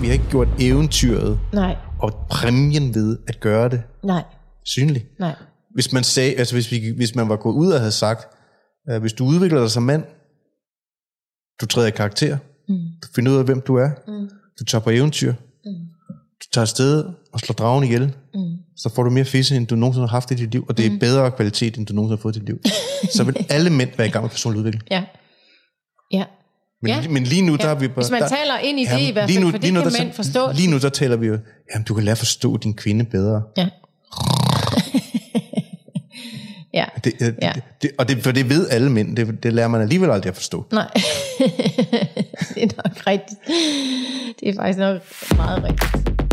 vi har ikke gjort eventyret Nej, og præmien ved at gøre det nej, synligt. nej. Hvis man, sagde, altså hvis, vi, hvis man var gået ud og havde sagt, uh, hvis du udvikler dig som mand, du træder i karakter, Mm. du finder ud af, hvem du er, Mm. du tager på eventyr, Mm. du tager afsted og slår dragen ihjel, Mm. så får du mere fisse, end du nogensinde har haft i dit liv, og det er bedre kvalitet, end du nogensinde har fået i dit liv. Så vil alle mænd være i gang med personlig udvikling. Ja. Ja. Men, Ja. men lige nu, der ja. er vi bare... Hvis man der, taler ind i det Jamen, i hvert lige fald, nu- for det lige nu, kan der- mænd forstå. Lige nu, der taler vi jo, jamen du kan lære at forstå din kvinde bedre. Ja. ja. Det, det, Ja. det, det, og det, for det ved alle mænd, det, det lærer man alligevel aldrig at forstå. Nej, det er nok rigtigt. Det er faktisk nok meget rigtigt.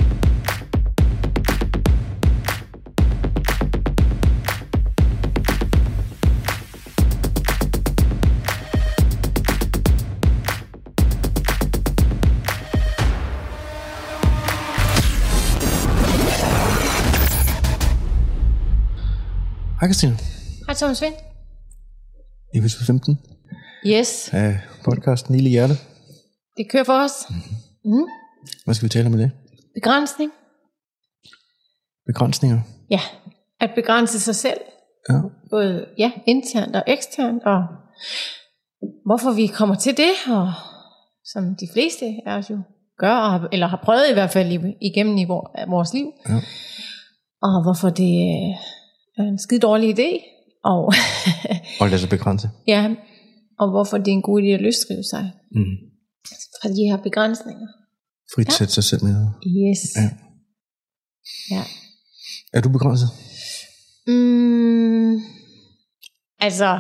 Hej Christine, Hej Thomas Vind. episode 15 Yes, af podcasten Lille Hjerte. det kører for os. Mm. Hvad skal vi tale om i dag? Begrænsning. Begrænsninger. Ja, at begrænse sig selv. Ja. Både ja, internt og eksternt. Og hvorfor vi kommer til det, og som de fleste af os jo gør, og har- eller har prøvet i hvert fald igennem i vor- vores liv. Ja. Og hvorfor det en skide dårlig idé. Og Og lade sig begrænse. Ja, og hvorfor det er en god idé at løsrive sig Mm. fra de her begrænsninger. Frit sætte sig selv med. Yes. Ja. ja. Er du begrænset? Mm, altså,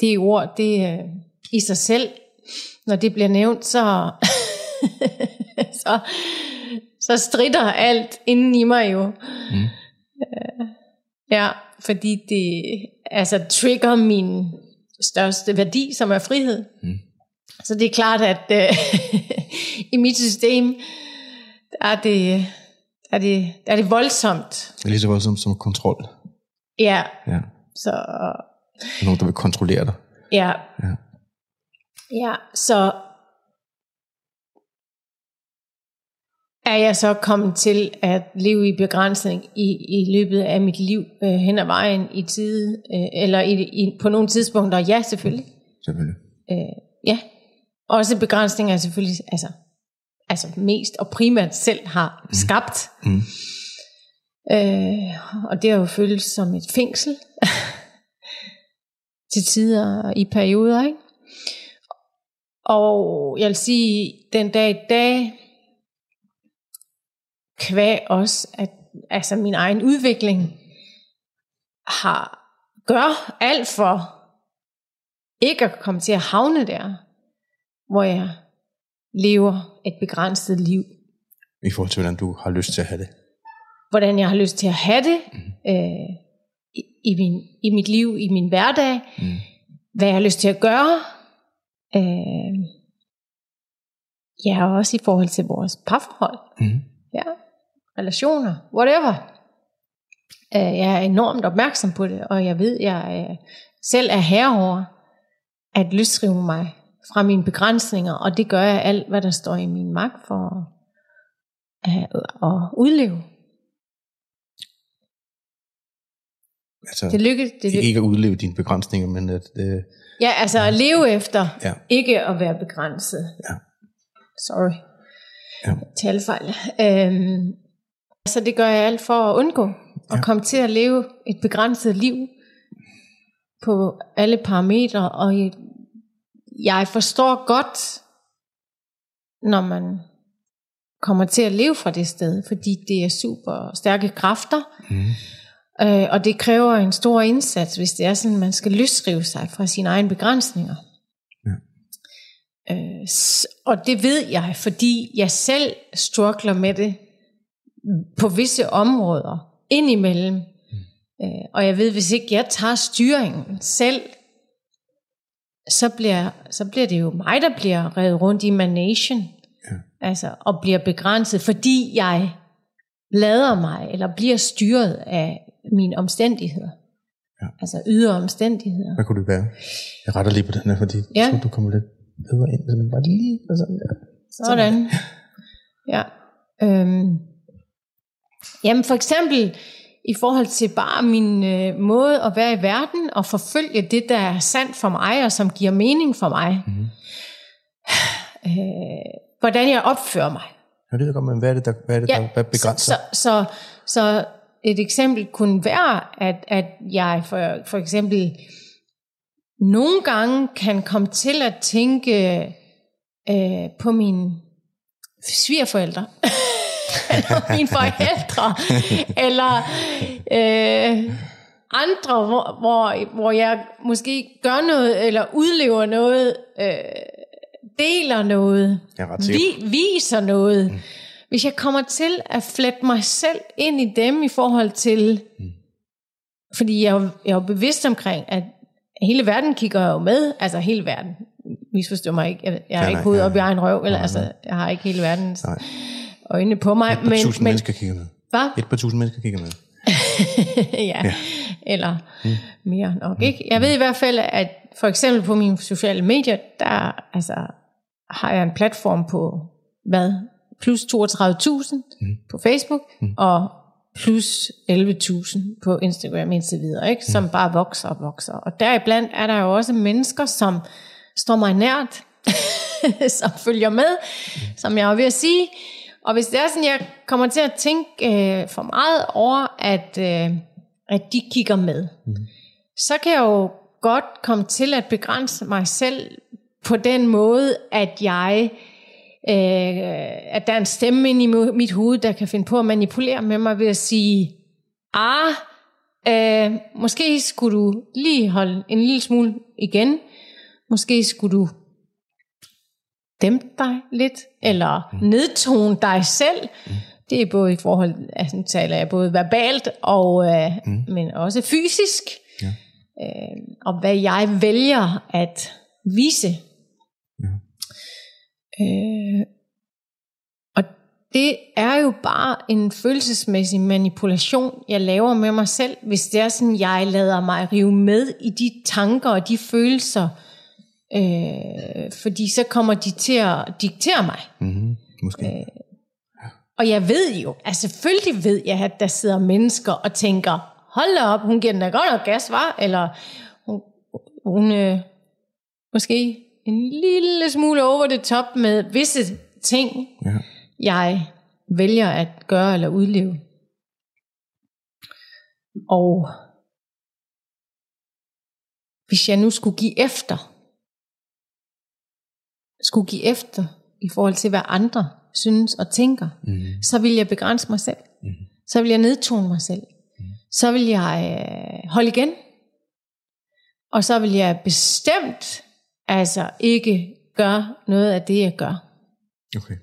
det ord, det øh, i sig selv, når det bliver nævnt, så, så, så strider alt inden i mig jo. Mm. Ja, fordi det altså trigger min største værdi, som er frihed. Mm. Så det er klart, at øh, i mit system, der er det, der er det, der er det voldsomt. Det er lige så voldsomt som kontrol. Ja, Ja. så nogen, der vil kontrollere dig. ja, Ja. ja, så er jeg så kommet til at leve i begrænsning i, i løbet af mit liv øh, hen ad vejen i tide, øh, eller i, i, på nogle tidspunkter, ja selvfølgelig. Selvfølgelig. Øh, ja, også begrænsninger er selvfølgelig, altså, altså mest og primært selv har skabt. Mm. Øh, og det har jo føltes som et fængsel til tider i perioder, ikke? Og jeg vil sige, den dag i dag, kvæg også, at altså min egen udvikling har gør alt for ikke at komme til at havne der, hvor jeg lever et begrænset liv. I forhold til, hvordan du har lyst til at have det. Hvordan jeg har lyst til at have det øh, i, i, min, i mit liv, i min hverdag. Mm. Hvad jeg har lyst til at gøre. Øh, ja, og også i forhold til vores parforhold. Mm. Ja, relationer, whatever. Øh, jeg er enormt opmærksom på det, og jeg ved, jeg øh, selv er herover at løsrive mig fra mine begrænsninger, og det gør jeg alt, hvad der står i min magt for at, at udleve. Altså, Det lykkes. Det, det ikke at udleve dine begrænsninger, men at... Øh, ja, altså at leve efter, ja. ikke at være begrænset. Ja. Sorry. Ja. Talfejl. Øhm, så det gør jeg alt for at undgå at Ja. komme til at leve et begrænset liv på alle parametre, og jeg- forstår godt, når man kommer til at leve fra det sted, fordi det er super stærke kræfter, Mm. Øh, og det kræver en stor indsats, hvis det er sådan, man skal løsrive sig fra sine egne begrænsninger. Ja. Øh, og det ved jeg, fordi jeg selv struggler med det på visse områder indimellem. Mm. Øh, og jeg ved, hvis ikke jeg tager styringen selv, så bliver, så bliver det jo mig, der bliver revet rundt i managen. Ja. Altså, og bliver begrænset, fordi jeg lader mig, eller bliver styret af mine omstændigheder. Ja. Altså ydre omstændigheder. Hvad kunne det være? Jeg retter lige på den her, fordi Ja. jeg tror, du kommer lidt bedre ind. Så bare lige sådan der. Sådan. Ja. Øhm. Jamen for eksempel i forhold til bare min øh, måde at være i verden og forfølge det, der er sandt for mig og som giver mening for mig. Mm-hmm. Øh, hvordan jeg opfører mig. Jeg ved godt, men hvad er det, der, hvad er det, ja, der hvad begrænser? Så, så, så et eksempel kunne være, at, at jeg for, for eksempel nogle gange kan komme til at tænke øh, på mine svigerforældre, eller mine forældre, eller øh, andre, hvor, hvor, hvor jeg måske gør noget, eller udlever noget, øh, deler noget, vi, viser noget. Mm. Hvis jeg kommer til at flette mig selv ind i dem i forhold til, mm. fordi jeg, jeg er jo bevidst omkring, at hele verden kigger jo med, altså hele verden, misforstår mig ikke, jeg, jeg ja, ikke hovedet ja, op i egen røv, eller nej, altså, jeg har ikke hele verdens nej. Øjne på mig. Et par men, tusind men, mennesker kigger med. Hvad? Et par tusind mennesker kigger med. ja. ja, eller mm. mere nok, ikke? Jeg ved i hvert fald, at for eksempel på mine sociale medier, der altså, har jeg en platform på, hvad, plus 32.000 mm. på Facebook, mm. og plus 11.000 på Instagram indtil videre, ikke? som mm. bare vokser og vokser. Og deriblandt er der jo også mennesker, som står mig nært, som følger med, mm. som jeg er ved at sige. Og hvis det er sådan, jeg kommer til at tænke øh, for meget over, at, øh, at de kigger med, mm. så kan jeg jo godt komme til at begrænse mig selv på den måde, at jeg øh, at der er en stemme ind i mit hoved, der kan finde på at manipulere med mig ved at sige, ah, øh, måske skulle du lige holde en lille smule igen, måske skulle du dæmpe dig lidt, eller mm. nedtone dig selv. Mm. Det er både i forhold, altså nu taler jeg både verbalt, og, øh, mm. men også fysisk. Ja. Øh, og hvad jeg vælger at vise Øh, og det er jo bare en følelsesmæssig manipulation, jeg laver med mig selv, hvis det er sådan, jeg lader mig rive med i de tanker og de følelser, øh, fordi så kommer de til at diktere mig. Mm-hmm. Måske. Øh, og jeg ved jo, altså selvfølgelig ved jeg, at der sidder mennesker og tænker, hold da op, hun giver den da godt nok gas, var? Eller hun, hun øh, måske en lille smule over det top med visse ting, ja. jeg vælger at gøre eller udleve. Og hvis jeg nu skulle give efter, skulle give efter i forhold til, hvad andre synes og tænker, mm. så vil jeg begrænse mig selv. Mm. Så vil jeg nedtone mig selv. Mm. Så vil jeg øh, holde igen. Og så vil jeg bestemt altså ikke gør noget af det, jeg gør. Okay.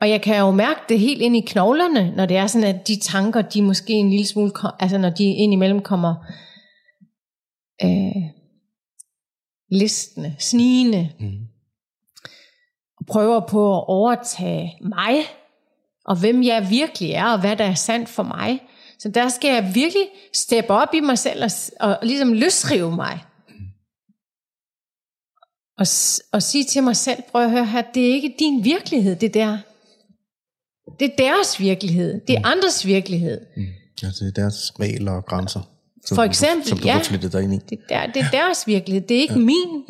Og jeg kan jo mærke det helt ind i knoglerne, når det er sådan, at de tanker, de måske en lille smule, altså når de indimellem kommer øh, listende, snigende, mm. Prøver på at overtage mig, og hvem jeg virkelig er, og hvad der er sandt for mig. Så der skal jeg virkelig steppe op i mig selv, og, og ligesom løsrive mig og, og sige til mig selv, prøv at høre her, det er ikke din virkelighed, det der. Det er deres virkelighed. Det er mm. andres virkelighed. Mm. Ja, det er deres regler og grænser. Som For eksempel, du, som du ja. dig ind i. Det, er, det er deres virkelighed, det er ikke ja. min.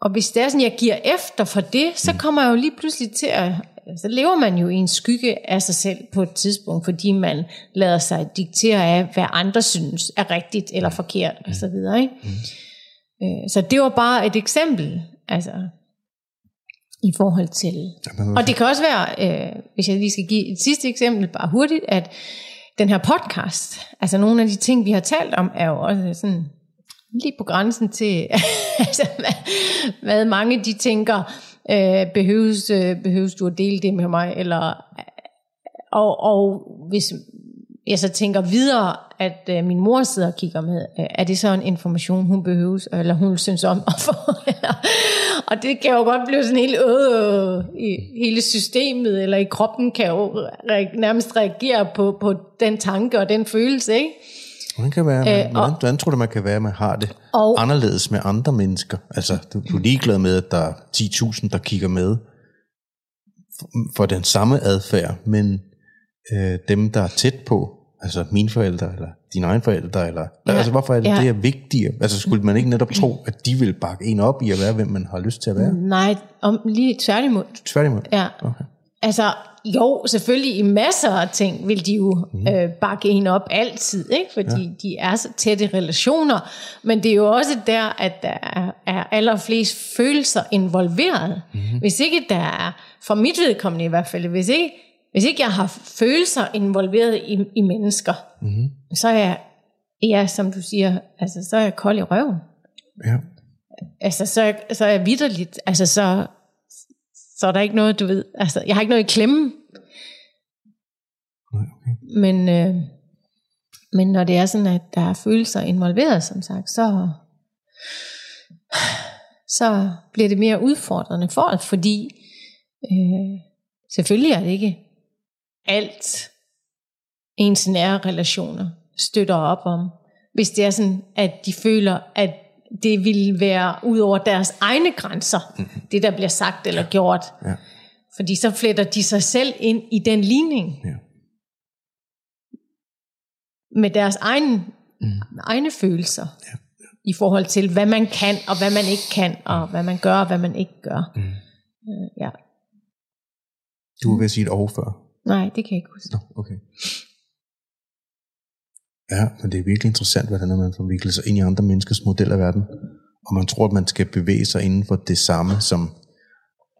Og hvis det er sådan, jeg giver efter for det, så mm. kommer jeg jo lige pludselig til at... Så lever man jo i en skygge af sig selv på et tidspunkt, fordi man lader sig diktere af, hvad andre synes er rigtigt eller forkert mm. osv. Ikke? Mm. Øh, så det var bare et eksempel, altså i forhold til... Og det kan også være, øh, hvis jeg lige skal give et sidste eksempel, bare hurtigt, at den her podcast, altså nogle af de ting, vi har talt om, er jo også sådan lige på grænsen til, altså, hvad, mange de tænker, øh, behøves, øh, behøves du at dele det med mig, eller øh, og, og hvis jeg så tænker videre, at øh, min mor sidder og kigger med, øh, er det så en information, hun behøves, eller hun synes om at få? og det kan jo godt blive sådan helt øh, i hele systemet, eller i kroppen kan jo re- nærmest reagere på, på den tanke og den følelse, ikke? Hvordan, kan være, man, øh, hvordan, hvordan tror du, man kan være, at man har det og, anderledes med andre mennesker? Altså, du, du er ligeglad med, at der er 10.000, der kigger med. for den samme adfærd, men øh, dem, der er tæt på, altså mine forældre, eller dine egne forældre, eller, ja. altså hvorfor er det, ja. det er vigtigere? Altså skulle man ikke netop tro, at de vil bakke en op i at være, hvem man har lyst til at være? Nej, om, lige tværtimod. Tværtimod. Ja. Okay. Altså, jo, selvfølgelig i masser af ting vil de jo mm. øh, bakke en op altid, ikke? fordi ja. de er så tætte relationer, men det er jo også der, at der er, er allerflest følelser involveret. Mm. Hvis ikke der er, for mit vedkommende i hvert fald, hvis ikke, hvis ikke jeg har følelser involveret i, i mennesker, mm. så er jeg, ja, som du siger, altså, så er jeg kold i røven. Ja. Altså, så, så er jeg vidderligt, altså, så, så er der ikke noget, du ved, altså, jeg har ikke noget i klemme. Nej, okay. Men, øh, men når det er sådan, at der er følelser involveret, som sagt, så, så bliver det mere udfordrende for os, fordi øh, selvfølgelig er det ikke alt ens nære relationer støtter op om. Hvis det er sådan, at de føler, at det vil være ud over deres egne grænser, mm-hmm. det der bliver sagt eller gjort. Ja. Fordi så fletter de sig selv ind i den ligning Ja. med deres egen, mm. egne følelser ja. i forhold til, hvad man kan og hvad man ikke kan, og hvad man gør og hvad man ikke gør. Mm. Øh, ja. Du var ved at sige et år før. Nej, det kan jeg ikke huske. Nå, okay. Ja, men det er virkelig interessant, hvordan man forvikler sig ind i andre menneskers model af verden. Og man tror, at man skal bevæge sig inden for det samme, som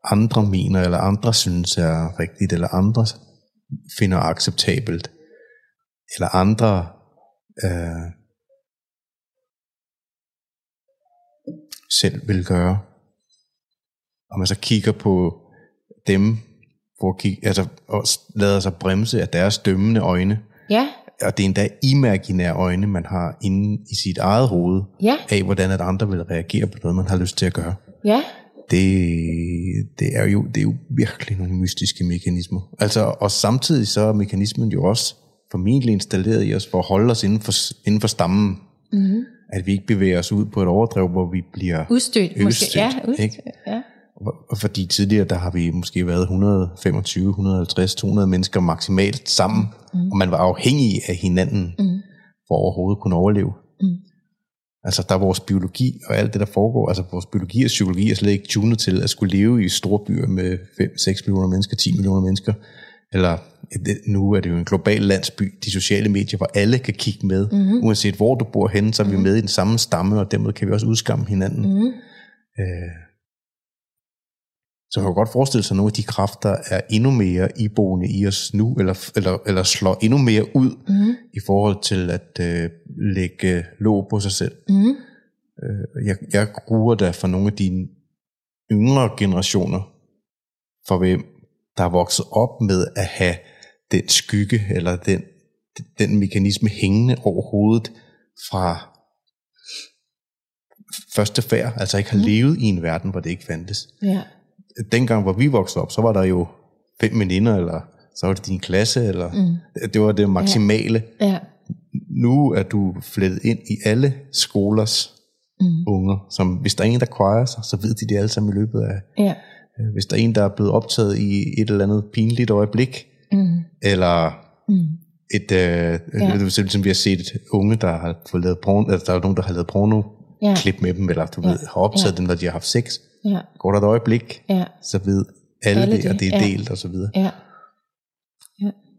andre mener, eller andre synes er rigtigt, eller andre finder acceptabelt, eller andre øh, selv vil gøre. Og man så kigger på dem, for at kigge, altså, og lader sig bremse af deres dømmende øjne, Ja, og det er endda imaginære øjne, man har inde i sit eget hoved, ja, af hvordan at andre vil reagere på noget, man har lyst til at gøre. ja, Det, det, er, jo, det er jo virkelig nogle mystiske mekanismer. Altså, og samtidig så er mekanismen jo også formentlig installeret i os for at holde os inden for, inden for stammen. Mm-hmm. At vi ikke bevæger os ud på et overdrev, hvor vi bliver udstødt, måske. Ja, udstødt. ikke? Ja. Fordi tidligere, der har vi måske været 125, 150, 200 mennesker maksimalt sammen, mm. og man var afhængig af hinanden, mm. for overhovedet at kunne overleve. Mm. Altså, der er vores biologi og alt det, der foregår, altså vores biologi og psykologi er slet ikke tunet til at skulle leve i store byer med 5-6 millioner mennesker, 10 millioner mennesker, eller nu er det jo en global landsby, de sociale medier, hvor alle kan kigge med, mm-hmm. uanset hvor du bor henne, så er vi med i den samme stamme, og dermed kan vi også udskamme hinanden. Mm. Øh, så man kan godt forestille sig, at nogle af de kræfter er endnu mere iboende i os nu, eller, eller, eller slår endnu mere ud Mm. i forhold til at øh, lægge låg på sig selv. Mm. Øh, jeg, jeg gruer da for nogle af de yngre generationer, for hvem der er vokset op med at have den skygge, eller den, den mekanisme hængende over hovedet fra første færd, altså ikke har Mm. levet i en verden, hvor det ikke fandtes. Ja. Dengang, hvor vi voksede op, så var der jo fem veninder, eller så var det din klasse, eller mm. det var det maksimale. Ja. Nu er du flettet ind i alle skolers mm. unger, som hvis der er en, der kvejer sig, så ved de det alle sammen i løbet af, Ja. øh, hvis der er en, der er blevet optaget i et eller andet pinligt øjeblik, Mm. eller Mm. et, øh, ja. det er simpelthen, vi har set et unge, der har fået lavet porno, altså der er nogen, der har lavet porno, Ja. klip med dem, eller du ved, har optaget dem, når de har haft sex. Ja. Går der et øjeblik, Ja. så ved alle, Alle det, og det, er ja. delt, og så videre. Ja.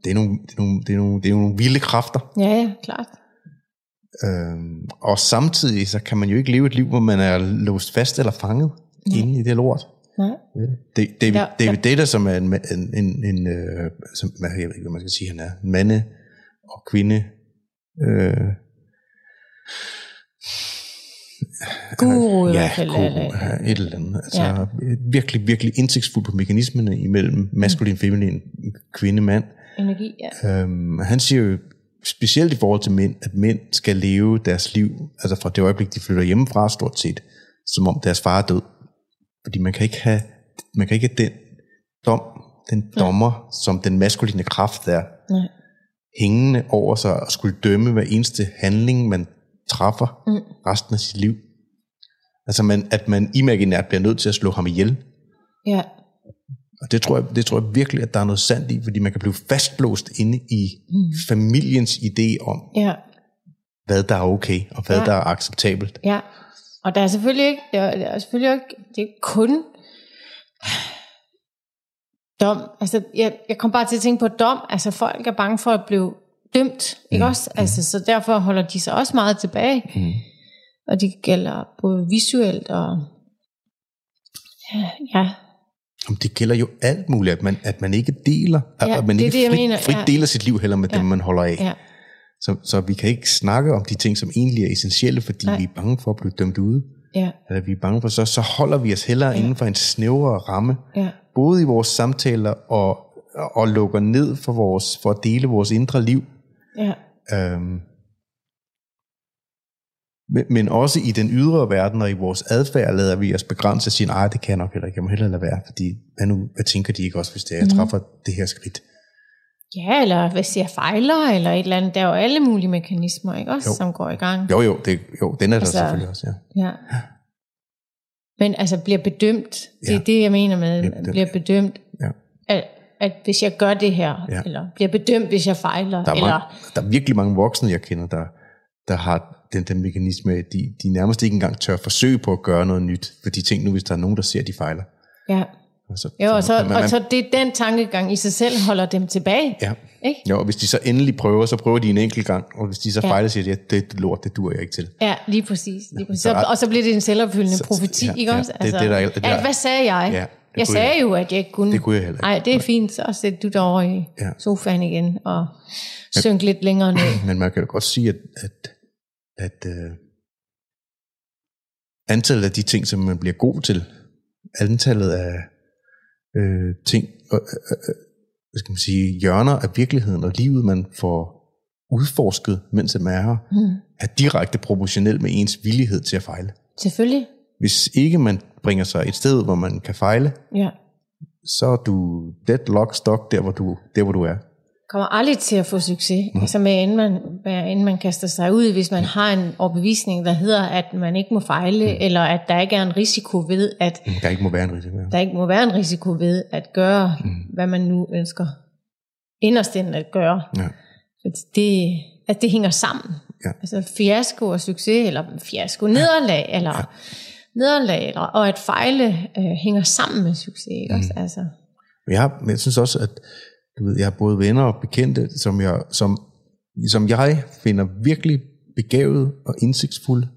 Det er nogle, det er nogle, det er nogle, det er nogle vilde kræfter. Ja, ja, klart. Øhm, og samtidig så kan man jo ikke leve et liv, hvor man er låst fast eller fanget mm. inde i det lort. Nej. Det, David, Ja, David ja. Data, som er en, en, en, en øh, som, jeg ved ikke, hvad man skal sige, han er mande og kvinde. Øh, Guru ja, guru, eller- et eller andet. Altså, Ja. Virkelig, virkelig indsigtsfuld på mekanismerne imellem maskulin, feminin, kvinde, mand. Energi, ja. Øhm, han siger jo, specielt i forhold til mænd, at mænd skal leve deres liv, altså fra det øjeblik, de flytter hjemmefra stort set, som om deres far er død. Fordi man kan ikke have, man kan ikke have den dom, den dommer, som den maskuline kraft er, Nej. hængende over sig og skulle dømme hver eneste handling, man træffer Mm. resten af sit liv. Altså man, at man imaginært bliver nødt til at slå ham ihjel. Ja. Og det tror, jeg, det tror jeg virkelig, at der er noget sandt i, fordi man kan blive fastblåst inde i mm. familiens idé om, Ja, hvad der er okay, og hvad Ja. der er acceptabelt. ja. Og der er selvfølgelig ikke, der er, der er selvfølgelig ikke, det er kun dom. Altså, jeg, jeg kom bare til at tænke på dom. Altså, folk er bange for at blive dømt, ikke også? Altså, så derfor holder de sig også meget tilbage. Mm. Og det gælder både visuelt og... Ja, Om det gælder jo alt muligt, at man, at man ikke deler, Ja, at man det ikke det, frit, mener, frit ja. deler sit liv heller med Ja. dem, man holder af. ja, Så, så vi kan ikke snakke om de ting, som egentlig er essentielle, fordi Nej. vi er bange for at blive dømt ude. ja, Eller vi er bange for, så, så holder vi os hellere ja. inden for en snævrere ramme, ja, både i vores samtaler og, og lukker ned for, vores, for at dele vores indre liv. ja, Øhm, men, også i den ydre verden og i vores adfærd lader vi os begrænse og sige, nej, det kan jeg nok heller ikke, jeg må hellere lade være, fordi hvad, nu, hvad tænker de ikke også, hvis det er, jeg træffer det her skridt? ja, eller hvis jeg fejler, eller et eller andet. Der er jo alle mulige mekanismer, ikke også, Jo. som går i gang. Jo, jo, det, jo den er der Altså, selvfølgelig også, ja. Ja. Men altså bliver bedømt, det er Ja. det, jeg mener med, Bliver bedømt. bliver bedømt ja. at, at hvis jeg gør det her, ja. eller bliver bedømt, hvis jeg fejler, Der, er eller, mange, der er virkelig mange voksne, jeg kender, der, der har den, den mekanisme, at de, de nærmest ikke engang tør forsøge på at gøre noget nyt, for de tænker nu, hvis der er nogen, der ser, at de fejler. ja. Og så, Jo, og så, man- man- og så det er den tankegang i sig selv holder dem tilbage. Ja. Ikke? Jo, og hvis de så endelig prøver, så prøver de en enkelt gang, og hvis de så Ja. fejler, siger de, at det lort, det dur jeg ikke til. Ja, lige præcis. Lige præcis. så og så bliver det en selvopfyldende Så- profeti, ja, ikke ja, også? det- det er der- det er der- hvad sagde jeg? Ja, det jeg sagde jeg- jo, at jeg ikke kunne. Det kunne jeg heller ikke. Nej, det er fint, så sæt du dig over i Ja. sofaen igen, og synk lidt længere ned. Men man kan jo godt sige, at, at, at uh, antallet af de ting, som man bliver god til, antallet af øh, ting, øh, øh, øh, hvad skal man sige, hjørner af virkeligheden og livet, man får udforsket, mens man er her, Mm. er direkte proportionel med ens villighed til at fejle. Selvfølgelig. Hvis ikke man bringer sig et sted, hvor man kan fejle, Ja. så er du dead lock stock der, hvor du, der, hvor du er. Kommer aldrig til at få succes, mm. altså med inden man, med, inden man kaster sig ud, hvis man har en overbevisning, der hedder, at man ikke må fejle, mm. eller at der ikke er en risiko ved, at Der ikke må være en risiko. der ikke må være en risiko ved at gøre, mm. hvad man nu ønsker inderst at gøre. Ja. At det, at det hænger sammen. Ja. Altså fiasko og succes, eller fiasko, nederlag, eller ja. nederlag, eller, og at fejle øh, hænger sammen med succes. Ikke? Også? Altså, har, men jeg synes også, at du ved, jeg har både venner og bekendte, som jeg, som, som jeg finder virkelig begavet og indsigtsfulde.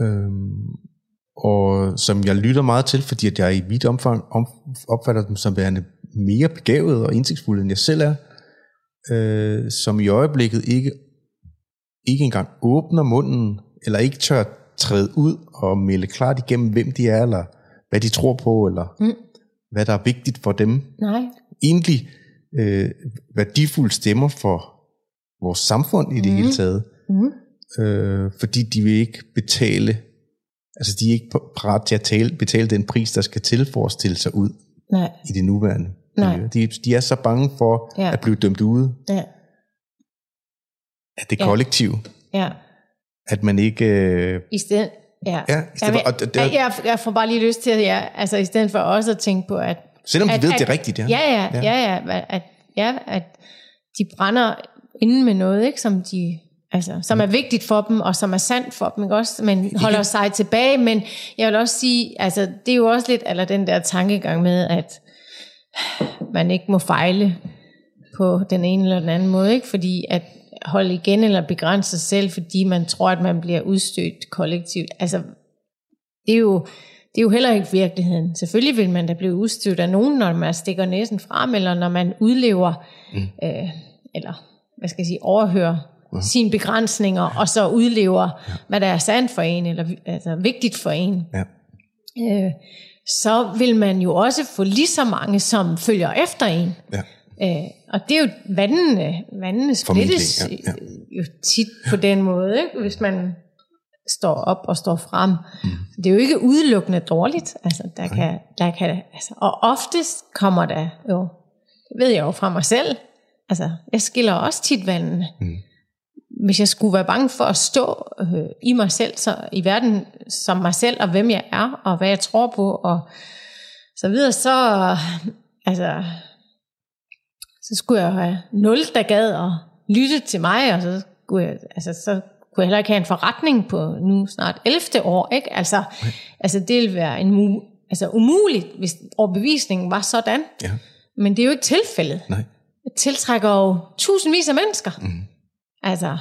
Øhm, og som jeg lytter meget til, fordi at jeg i vidt omfang om, opfatter dem som værende mere begavet og indsigtsfulde, end jeg selv er. Øh, som i øjeblikket ikke, ikke engang åbner munden, eller ikke tør træde ud og melde klart igennem, hvem de er, eller hvad de tror på, eller Mm. hvad der er vigtigt for dem nej, egentlig øh, værdifulde stemmer for vores samfund i det mm. hele taget. mm. Øh, fordi de vil ikke betale, altså de er ikke parat til at tale, betale den pris, der skal til for at stille sig ud nej, i det nuværende. Nej. De, de er så bange for Ja. ja. at blive dømt ude ja, af det Ja. kollektiv, ja. at man ikke... Øh, I stedet, ja. Ja, i stedet for- jeg, og det- det jeg, jeg får bare lige lyst til, at jeg, altså i stedet for også at tænke på, at... selvom de at, ved, at, det er rigtigt, ja. Ja, ja, ja, ja, at, ja, at de brænder inde med noget, ikke, som de... Altså, som er vigtigt for dem, og som er sandt for dem, ikke også? Men holder sig tilbage. Men jeg vil også sige, altså, det er jo også lidt eller den der tankegang med, at man ikke må fejle på den ene eller den anden måde, ikke? Fordi at holde igen eller begrænse sig selv, fordi man tror, at man bliver udstødt kollektivt. Altså, det er jo, det er jo heller ikke virkeligheden. Selvfølgelig vil man da blive udstødt af nogen, når man stikker næsen frem, eller når man udlever, mm. øh, eller hvad skal jeg sige, overhører ja. sine begrænsninger, og så udlever, ja. hvad der er sandt for en, eller altså, vigtigt for en. ja. Øh, så vil man jo også få lige så mange, som følger efter en. ja. Øh, og det er jo, vandene, vandene splittes ja, ja, jo tit på den måde, ikke? hvis man står op og står frem. Mm. Det er jo ikke udelukkende dårligt. Altså, der kan, der kan, altså, og oftest kommer der jo, det ved jeg jo fra mig selv, altså, jeg skiller også tit vandene. Mm. Hvis jeg skulle være bange for at stå øh, i mig selv, så, i verden som mig selv, og hvem jeg er, og hvad jeg tror på, og så videre, så, altså, så skulle jeg have nul, der gad at lytte til mig, og så skulle jeg, altså, så kunne heller ikke have en forretning på nu snart 11. år, ikke? Altså, altså det ville være en altså umuligt, hvis overbevisningen var sådan. Ja. Men det er jo ikke tilfældet. Nej. Det tiltrækker jo tusindvis af mennesker. Mm. Altså,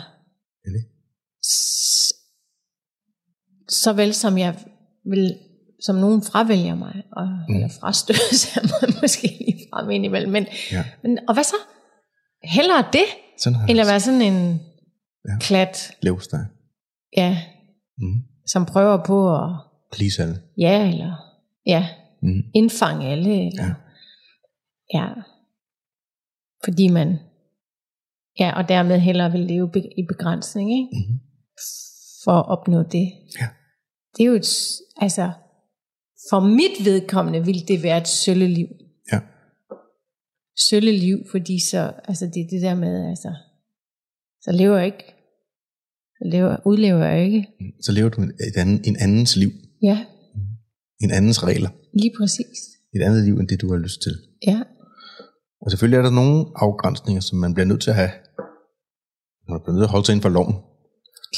Enig. s- så vel som jeg vil, som nogen fravælger mig, og, mm. eller frastøser mig måske lige fra indimellem. Men, Ja. men, og hvad så? Hellere det, Sådan end at være sådan en Ja. klat, levsteg. ja, Mm. som prøver på at, Please alle. ja, eller, ja, Mm. indfange alle, eller, Ja. ja. Fordi man, ja, og dermed hellere vil leve be- i begrænsning, ikke? Mm. for at opnå det. Ja. Det er jo et, altså, for mit vedkommende vil det være et sølleliv. Ja. Sølleliv, fordi så, altså det er det der med, altså, så lever jeg ikke, lever, udlever jeg ikke. Så lever du et anden, en andens liv. Ja, En andens regler. lige præcis. Et andet liv, end det du har lyst til. Ja, Og selvfølgelig er der nogle afgrænsninger, som man bliver nødt til at have. Man bliver nødt til at holde sig inden for loven.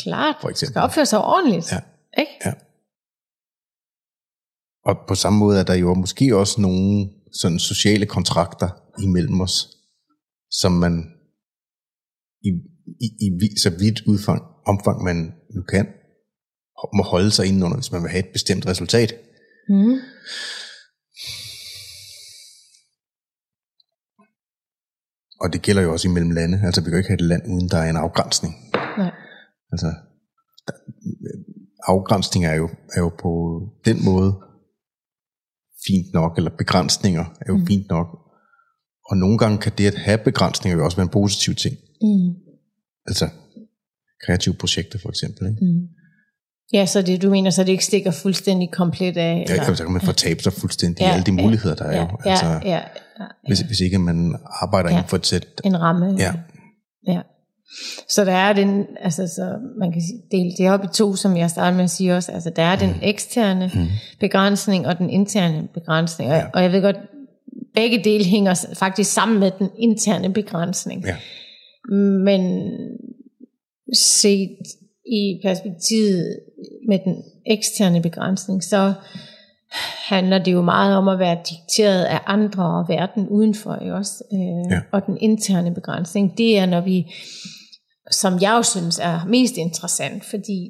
klart. For eksempel. Skal opføre sig ordentligt. Ja. Ikke? Ja. Og på samme måde er der jo måske også nogle sådan sociale kontrakter imellem os, som man i, i, i så vidt udfang, omfang man nu kan, må holde sig indenunder, hvis man vil have et bestemt resultat. Mm. Og det gælder jo også imellem lande. Altså vi kan jo ikke have et land, uden der er en afgrænsning. Nej. Altså, der, afgrænsning er jo, er jo på den måde fint nok, eller begrænsninger er jo mm. fint nok. Og nogle gange kan det at have begrænsninger jo også være en positiv ting. Mm. Altså kreative projekter for eksempel. Ikke? Mm. Ja, så det, du mener, så det ikke stikker fuldstændig komplet af? Ja, eller? så kan man fortabe sig fuldstændig i Ja, alle de ja, muligheder, der er ja, jo. Ja, Altså, ja, ja, ja. hvis, hvis ikke man arbejder Ja. inden for et sæt. en ramme. Ja. ja. Så der er den, altså så man kan sige, dele det op i to, som jeg startede med at sige også. Altså der er den eksterne Mm. begrænsning og den interne begrænsning. Og, Ja. og jeg ved godt, begge dele hænger faktisk sammen med den interne begrænsning. Ja. Men set i perspektivet med den eksterne begrænsning, så handler det jo meget om at være dikteret af andre og verden udenfor ikke også. Øh, Ja. Og den interne begrænsning, det er når vi, som jeg jo synes er mest interessant, fordi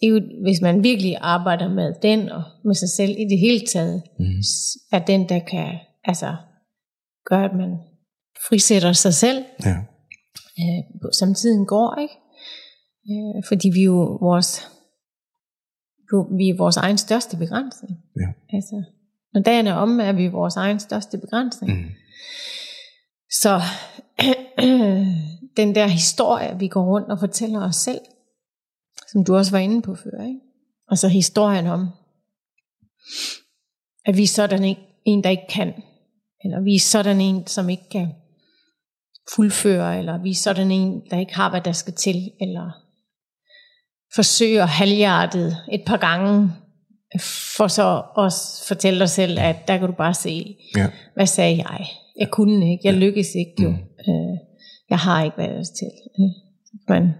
det er jo, hvis man virkelig arbejder med den og med sig selv i det hele taget, Mm. er den, der kan altså, gøre, at man frisætter sig selv, Ja. øh, som tiden går, ikke? Øh, fordi vi er jo vores, vi er vores egen største begrænsning. Ja. Altså, når dagen er omme, er vi vores egen største begrænsning. Mm. Så den der historie, vi går rundt og fortæller os selv, som du også var inde på før, ikke? og så historien om, at vi er sådan ikke, en, der ikke kan, eller vi er sådan en, som ikke kan fuldføre, eller vi er sådan en, der ikke har, hvad der skal til, eller forsøger halvhjertet et par gange, for så også fortælle dig selv, at der kan du bare se, Ja. hvad sagde jeg? Jeg kunne ikke, jeg lykkedes ikke jo. Mm. Øh, jeg har ikke, skal til. Man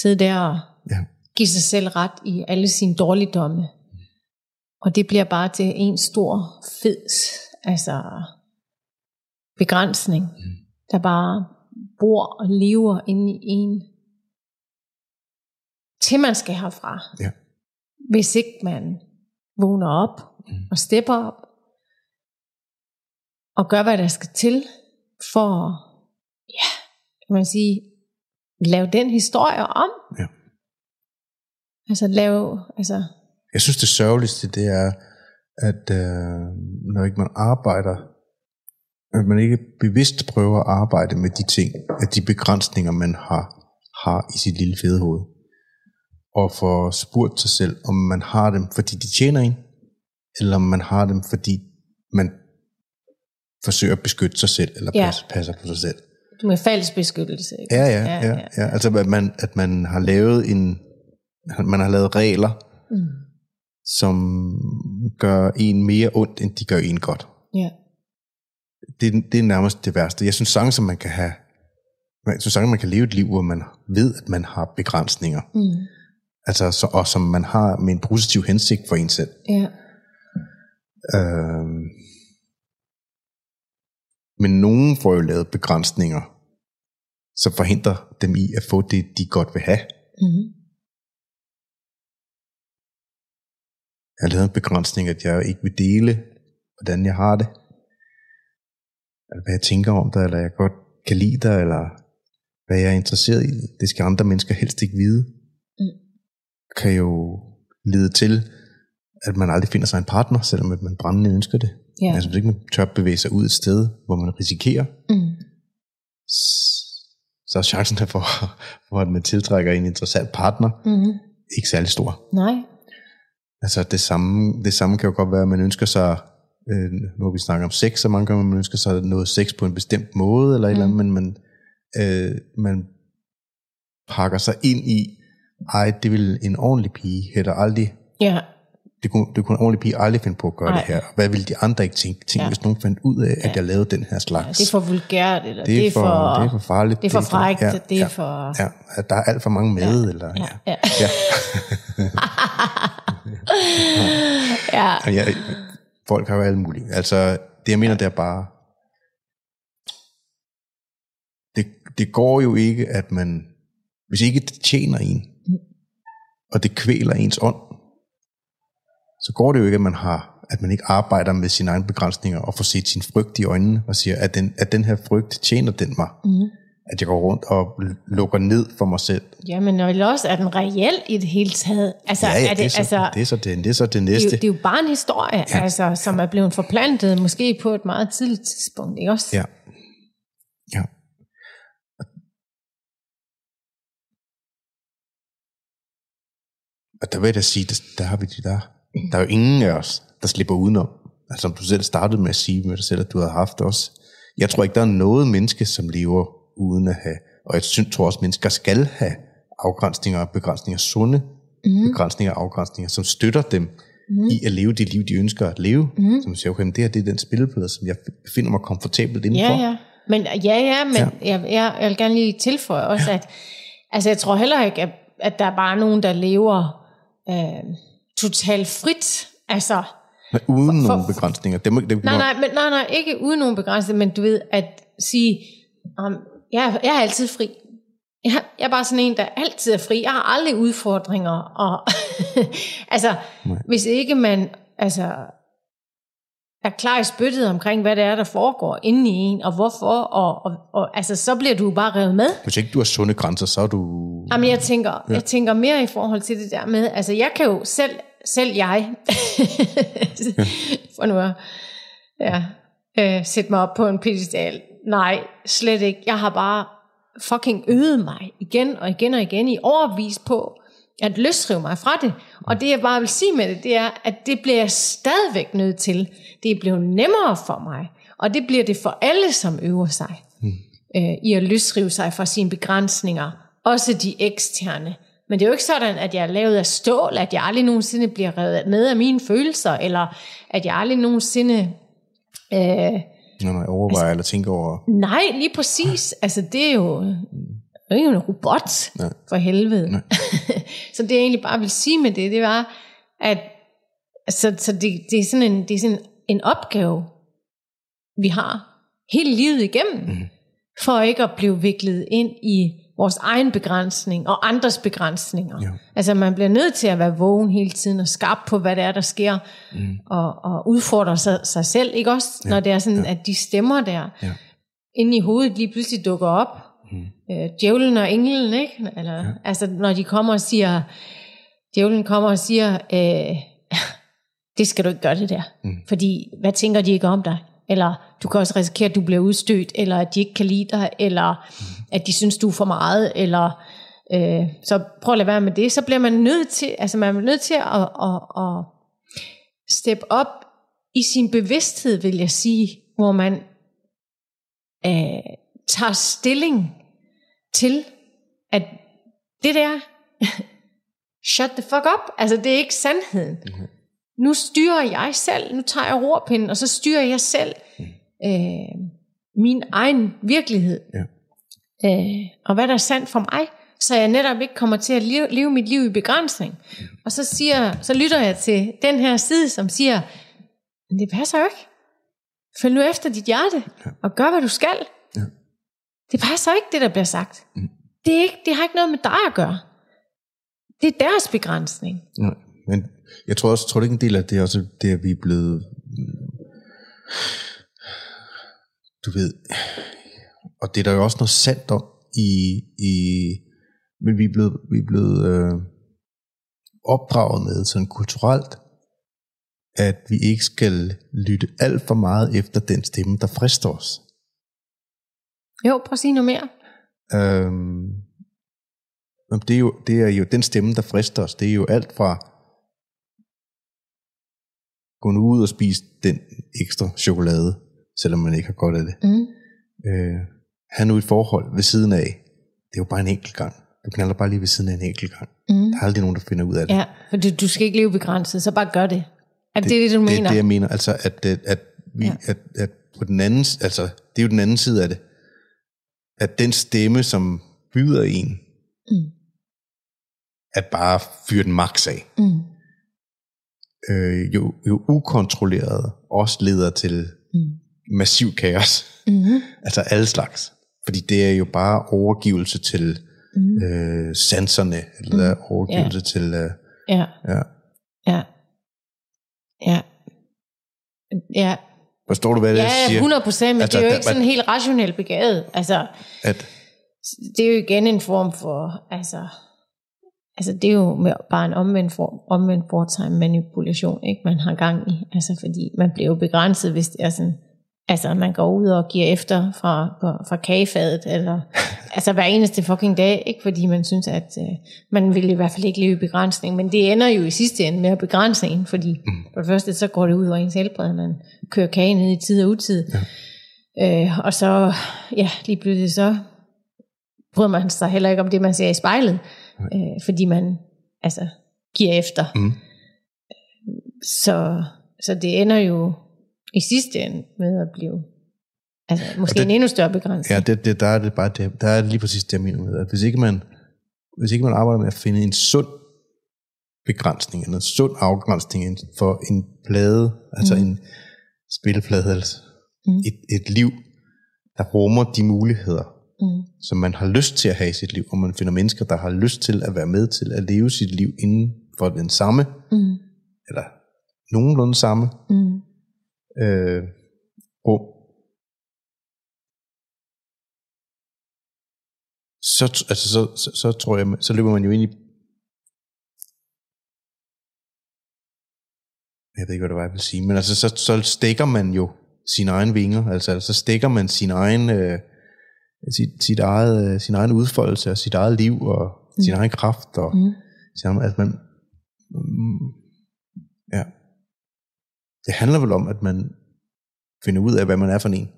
sidder der og Ja. give sig selv ret i alle sine dårligdomme. Og det bliver bare til en stor, fed altså, begrænsning, Mm. der bare bor og lever inde i en, til man skal herfra. Ja. Hvis ikke man vågner op Mm. og stepper op, og gør, hvad der skal til, for, ja, kan man sige, lave den historie om. Ja. Altså lave, altså, Jeg synes, det sørgeligste, det er, at øh, når ikke man arbejder, at man ikke bevidst prøver at arbejde med de ting, at de begrænsninger, man har, har i sit lille fede hoved, og får spurgt sig selv, om man har dem, fordi de tjener en, eller om man har dem, fordi man forsøger at beskytte sig selv, eller Ja. passer, passer på sig selv. med fælles beskyttelse. ikke? Ja, ja, ja. ja, ja. Altså, at man, at man har lavet en, man har lavet regler, Mm. som gør en mere ondt, end de gør en godt. Ja. Det, det er nærmest det værste. Jeg synes sange, som man kan have, jeg synes sange, man kan leve et liv, hvor man ved, at man har begrænsninger. Mm. Altså, så, og som man har med en positiv hensigt for en selv. Ja. Øhm, men nogen får jo lavet begrænsninger, som forhindrer dem i at få det, de godt vil have. Mm. Jeg har lavet en begrænsning, at jeg ikke vil dele, hvordan jeg har det. Eller hvad jeg tænker om dig, eller jeg godt kan lide dig, eller hvad jeg er interesseret i. Det skal andre mennesker helst ikke vide. Mm. Kan jo lede til, at man aldrig finder sig en partner, selvom at man brændende ønsker det. Ja. Altså hvis ikke man tør bevæge sig ud et sted, hvor man risikerer, Mm. så er chancen for, for, at man tiltrækker en interessant partner, Mm. ikke særlig stor. Nej. Altså det samme, det samme kan jo godt være, at man ønsker sig, øh, nu har vi snakket om sex, så mange gange man ønsker sig noget sex på en bestemt måde, eller et eller andet, men man, øh, man pakker sig ind i, ej, det vil en ordentlig pige heller aldrig, Ja. det kunne, det kunne en ordentlig pige aldrig finde på at gøre Nej. det her. Hvad ville de andre ikke tænke? Tænk, Ja. ja. hvis nogen fandt ud af, at Ja. jeg lavede den her ja. slags. Det er for vulgært, eller det er, for, det er for farligt. det er for frækt, ja, det er ja, for... Ja, at der er alt for mange med, ja. eller... Ja. Ja. Ja. ja. ja. Ja, folk har jo alt muligt. Altså, det jeg mener, det er bare, det, det går jo ikke, at man, hvis ikke det tjener en, og det kvæler ens ånd, så går det jo ikke, at man har, at man ikke arbejder med sine egne begrænsninger, og får set sin frygt i øjnene, og siger, at den, at den her frygt tjener den mig. Mm. At jeg går rundt og lukker ned for mig selv. Jamen, og også er den reel i det hele taget. Altså, ja, ja, er det, det, er så, altså, det, er så det, det er så det det, er næste. jo, det er jo bare en historie. Ja. altså, som er blevet forplantet, måske på et meget tidligt tidspunkt, ikke også? Ja. Ja. Og der vil jeg da sige, der, der har vi de der. Der er jo ingen af os, der slipper udenom. Altså som du selv startede med at sige med dig selv, at du har haft også. Jeg tror ikke, der er noget menneske, som lever uden at have, og jeg synes, tror også, at mennesker skal have afgrænsninger og begrænsninger, sunde mm. begrænsninger og afgrænsninger, som støtter dem mm. i at leve det liv, de ønsker at leve. Mm. Som siger, okay, men det her det er den spilleplade, som jeg finder mig komfortabelt indenfor. Ja, ja. Men, ja, ja, men ja. Jeg, jeg, jeg vil gerne lige tilføje også, at altså, jeg tror heller ikke, at, at der er bare nogen, der lever øh, totalt frit. Altså, Men uden For- for, nogle begrænsninger. Det må, det, nej, må, nej, men, nej, nej, ikke uden nogen begrænsning, men du ved, at sige, um, jeg, jeg er altid fri. Jeg, jeg er bare sådan en, der altid er fri. Jeg har aldrig udfordringer. Og altså, Nej. hvis ikke man altså, er klar i spyttet omkring, hvad det er, der foregår inde i en, og hvorfor, og, og, og altså, så bliver du bare revet med. Hvis ikke du har sunde grænser, så er du... Jamen, jeg tænker, ja. jeg tænker mere i forhold til det der med, altså jeg kan jo selv, selv jeg, for nu at ja, øh, sætte mig op på en pedestal. Nej, slet ikke. Jeg har bare fucking øvet mig igen og igen og igen i overvis på at løsrive mig fra det. Og det jeg bare vil sige med det, det er, at det bliver jeg stadigvæk nødt til. Det er blevet nemmere for mig. Og det bliver det for alle, som øver sig øh, i at løsrive sig fra sine begrænsninger, også de eksterne. Men det er jo ikke sådan, at jeg er lavet af stål, at jeg aldrig nogensinde bliver revet med af mine følelser, eller at jeg aldrig nogensinde... Øh, Når man overvejer eller tænker over... nej, lige præcis. Altså, det er jo, det er jo en robot, Nej. for helvede. Nej. Så det jeg egentlig bare vil sige med det, det var, at så, så det, det er sådan, en, det er sådan en opgave, vi har hele livet igennem, mm. for ikke at blive viklet ind i vores egen begrænsning og andres begrænsninger. Ja. Altså man bliver nødt til at være vågen hele tiden og skarp på, hvad det er, der sker, mm. og, og udfordre sig, sig selv, ikke også? Ja. Når det er sådan, ja. at de stemmer der, Ja. inde i hovedet lige pludselig dukker op. Øh, djævlen og englen, ikke? Eller, ja. Altså når de kommer og siger, djævlen kommer og siger, øh, det skal du ikke gøre det der. Mm. Fordi, hvad tænker de ikke om dig? Eller du kan også risikere, at du bliver udstødt, eller at de ikke kan lide dig, eller mm. at de synes, du er for meget, eller øh, så prøv at lade være med det. Så bliver man nødt til, altså man er nødt til at, at, at steppe op i sin bevidsthed, vil jeg sige, hvor man øh, tager stilling til, at det der, shut the fuck up. Altså, det er ikke sandheden. Mm-hmm. Nu styrer jeg selv, nu tager jeg rorpinden, og så styrer jeg selv mm. øh, min egen virkelighed. Ja. Øh, og hvad der er sandt for mig, så jeg netop ikke kommer til at leve, leve mit liv i begrænsning. Mm. Og så, siger, så lytter jeg til den her side, som siger, det passer jo ikke. Følg nu efter dit hjerte, ja. og gør, hvad du skal. Det passer ikke, det der bliver sagt. Mm. Det, er ikke, det har ikke noget med dig at gøre. Det er deres begrænsning. Ja. Men jeg tror også, tror det ikke en del af det er også det, at vi er blevet, du ved, og det er der jo også noget sandt om i, i men vi er blevet, vi er blevet øh, opdraget med sådan kulturelt, at vi ikke skal lytte alt for meget efter den stemme, der frister os. Jo, prøv at sige noget mere. Øhm, det, er jo, det er jo den stemme, der frister os. Det er jo alt fra gå nu ud og spise den ekstra chokolade, selvom man ikke har godt af det. Mm. Øh, have nu et forhold ved siden af. Det er jo bare en enkelt gang. Du knaller bare lige ved siden af en enkelt gang. Mm. Der er aldrig nogen, der finder ud af det. Ja, for du, du skal ikke leve begrænset, så bare gør det. Er det det, det du det, mener? Det er det, jeg mener. Altså, at, at, at, vi, ja. at, at på den anden, altså, det er jo den anden side af det. At den stemme, som byder en, Mm. at bare fyre den max af, Mm. øh, jo, jo ukontrolleret også leder til Mm. massiv kaos. Mm. Altså alle slags. Fordi det er jo bare overgivelse til Mm. øh, sanserne, eller overgivelse til... Øh, ja. ja. Ja. Ja, Forstår du, hvad det ja siger? 100 procent, men Altså, det er jo der- ikke sådan helt rationelt begavet. Altså, At, det er jo igen en form for, altså, altså det er jo bare en omvendt, form, omvendt foretegn manipulation, ikke, man har gang i. Altså, fordi man bliver jo begrænset, hvis det er sådan, altså man går ud og giver efter fra, fra, fra kagefadet, eller altså hver eneste fucking dag, ikke fordi man synes, at øh, man vil i hvert fald ikke leve i begrænsning, men det ender jo i sidste ende med at begrænse en, fordi Mm. for det første, så går det ud over ens helbred, man kører kage ned i tid og utid, ja. øh, og så, ja, lige pludselig så bryder man sig heller ikke om det, man ser i spejlet, øh, fordi man altså giver efter. mm, Så, så det ender jo i sidste ende med at blive altså, måske det- en endnu større begrænsning. ja, det, det, der er det bare det, der er det lige præcis det, jeg mener med, at hvis ikke man, hvis ikke man arbejder med at finde en sund begrænsning, eller en sund afgrænsning for en plade, altså Mm. en spilleplade, altså Mm. et, et liv, der rummer de muligheder, Mm. som man har lyst til at have i sit liv, og man finder mennesker, der har lyst til at være med til at leve sit liv inden for den samme, Mm. eller nogenlunde samme Mm. øh, rum, så, altså, så, så, så tror jeg, så løber man jo ind i, jeg ved ikke, hvad det var, jeg vil sige, men altså, så, så stikker man jo sine egne vinger, altså, så stikker man sin egen, øh, sit, sit eget, øh, sin egen udfoldelse og sit eget liv og mm. sin egen kraft og Mm. sin egen, altså man, mm, ja, det handler vel om, at man finder ud af, hvad man er for en.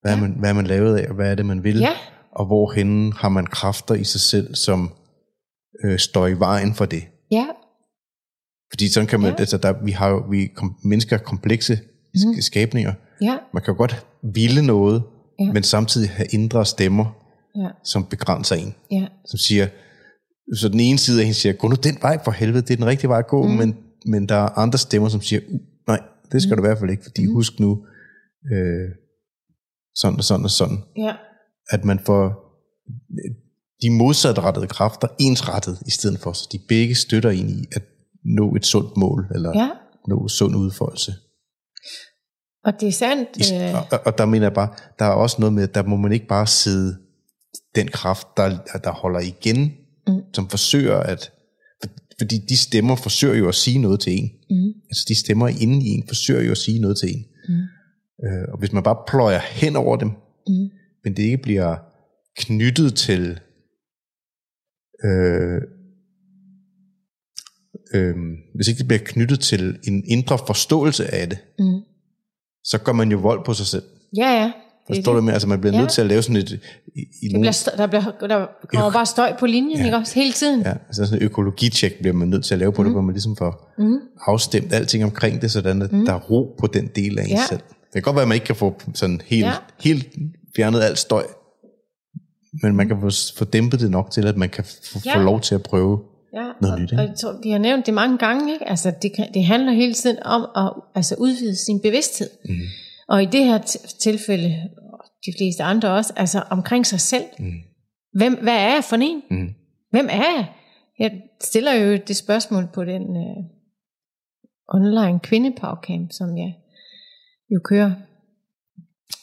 Hvad. Ja. er man, hvad er man lavet af, og hvad er det, man vil? Ja, Og hvorhen har man kræfter i sig selv, som øh, står i vejen for det. ja, Fordi sådan kan man, ja. Altså der, vi har jo, vi kom, mennesker er komplekse mm. Skabninger. ja, Man kan jo godt ville noget. Ja. men samtidig have indre stemmer, ja, som begrænser en. ja, Som siger, så den ene side af hende siger, gå nu den vej for helvede, det er den rigtige vej at gå, mm. men, men der er andre stemmer, som siger, uh, nej, det skal mm. du i hvert fald ikke, fordi mm. husk nu, øh, sådan og sådan og sådan, ja, at man får de modsatrettede kræfter ensrettet i stedet for, så de begge støtter en i at nå et sundt mål, eller ja. nå sund udfoldelse. Og det er sandt. I, Øh, og, og der mener jeg bare, der er også noget med, at der må man ikke bare sidde den kraft, der, der holder igen, Mm. som forsøger at, for- fordi de stemmer forsøger jo at sige noget til en. mm, Altså de stemmer inde i en, forsøger jo at sige noget til en. mm, Øh, og hvis man bare pløjer hen over dem, mm, men det ikke bliver knyttet til øh, øh, hvis ikke det bliver knyttet til en indre forståelse af det, mm. så gør man jo vold på sig selv. Ja, ja. Forstår du med? Altså man bliver Ja. nødt til at lave sådan et... I, i Det bliver, stø- der, bliver, der kommer bare støj på linjen, ja. ikke også? Hele tiden. ja, altså sådan et økologitjek bliver man nødt til at lave på mm. det, hvor man ligesom får mm. afstemt alting omkring det, sådan at mm. der er ro på den del af en Ja. selv. Det kan godt være, at man ikke kan få sådan helt, ja. helt fjernet alt støj, men man kan få, få dæmpet det nok til, at man kan få, Ja. få lov til at prøve Ja, noget og, nyt. og Ikke? jeg tror, vi har nævnt det mange gange, ikke? Altså, det, kan, det handler hele tiden om at altså, udvide sin bevidsthed. Mm. Og i det her tilfælde, og de fleste andre også, altså omkring sig selv. Mm. Hvem, hvad er jeg for en? Mm. Hvem er jeg? Jeg stiller jo det spørgsmål på den øh, online kvindepagcamp, som jeg jo kører,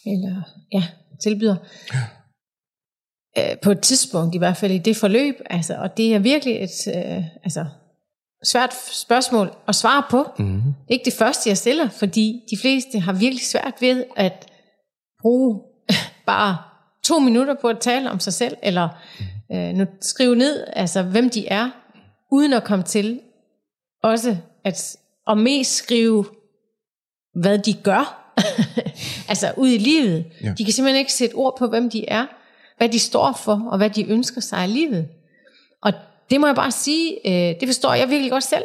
eller ja, tilbyder. Øh, på et tidspunkt, i hvert fald i det forløb, altså, og det er virkelig et øh, altså, svært spørgsmål at svare på. Mm. Det er ikke det første, jeg stiller, fordi de fleste har virkelig svært ved at bruge bare to minutter på at tale om sig selv, eller øh, nu skrive ned, altså hvem de er, uden at komme til også at og mest skrive, hvad de gør, altså ud i livet. Ja. De kan simpelthen ikke sætte ord på, hvem de er, hvad de står for, og hvad de ønsker sig i livet. Og det må jeg bare sige, øh, det forstår jeg virkelig godt selv.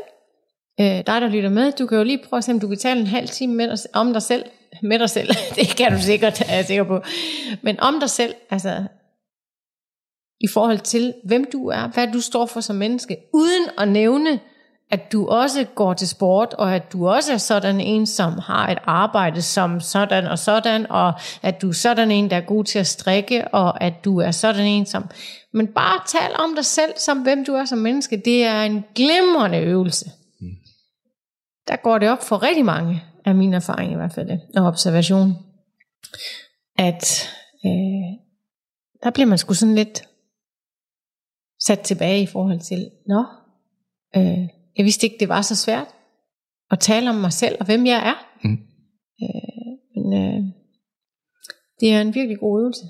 Øh, dig, der lytter med, du kan jo lige prøve at se, om du kan tale en halv time med dig, om dig selv. Med dig selv, det kan du sikkert, er jeg sikker på. Men om dig selv, altså i forhold til, hvem du er, hvad du står for som menneske, uden at nævne, at du også går til sport, og at du også er sådan en, som har et arbejde som sådan og sådan, og at du er sådan en, der er god til at strikke, og at du er sådan en, som... Men bare tal om dig selv, som hvem du er som menneske, det er en glimrende øvelse. Der går det op for rigtig mange, af min erfaring i hvert fald, og observation, at øh, der bliver man sgu sådan lidt sat tilbage i forhold til, nå, øh, jeg vidste ikke, det var så svært at tale om mig selv og hvem jeg er. Mm. Øh, men øh, det er en virkelig god øvelse.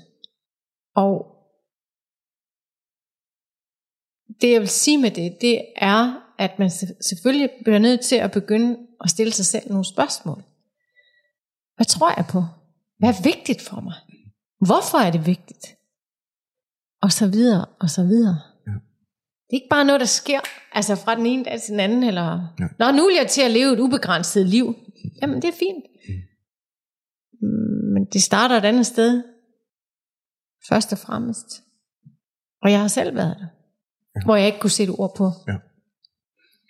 Og det jeg vil sige med det, det er, at man se- selvfølgelig bliver nødt til at begynde at stille sig selv nogle spørgsmål. Hvad tror jeg på? Hvad er vigtigt for mig? Hvorfor er det vigtigt? Og så videre, og så videre. Det er ikke bare noget, der sker altså fra den ene dag til den anden, eller Ja. Nå, nu vil jeg til at leve et ubegrænset liv. Jamen, det er fint. Mm, Men det starter et andet sted. Først og fremmest. Og jeg har selv været der. Hvor jeg ikke kunne sætte ord på. Ja.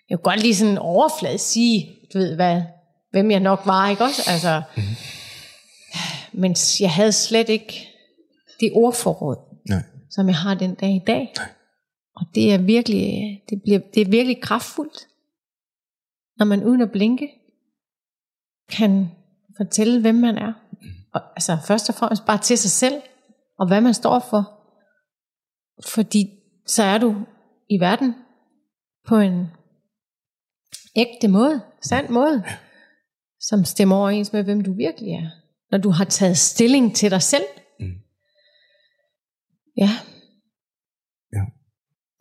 Jeg kunne godt lige sådan overflade sige, du ved hvad, hvem jeg nok var, ikke også? Altså, Mhm. Men jeg havde slet ikke det ordforråd, Nej. som jeg har den dag i dag. Og det er virkelig, det bliver, det er virkelig kraftfuldt, når man uden at blinke kan fortælle, hvem man er. Og, altså først og fremmest bare til sig selv, og hvad man står for. Fordi så er du i verden på en ægte måde, sand måde, som stemmer overens med, hvem du virkelig er. Når du har taget stilling til dig selv. Mm. Ja. Ja.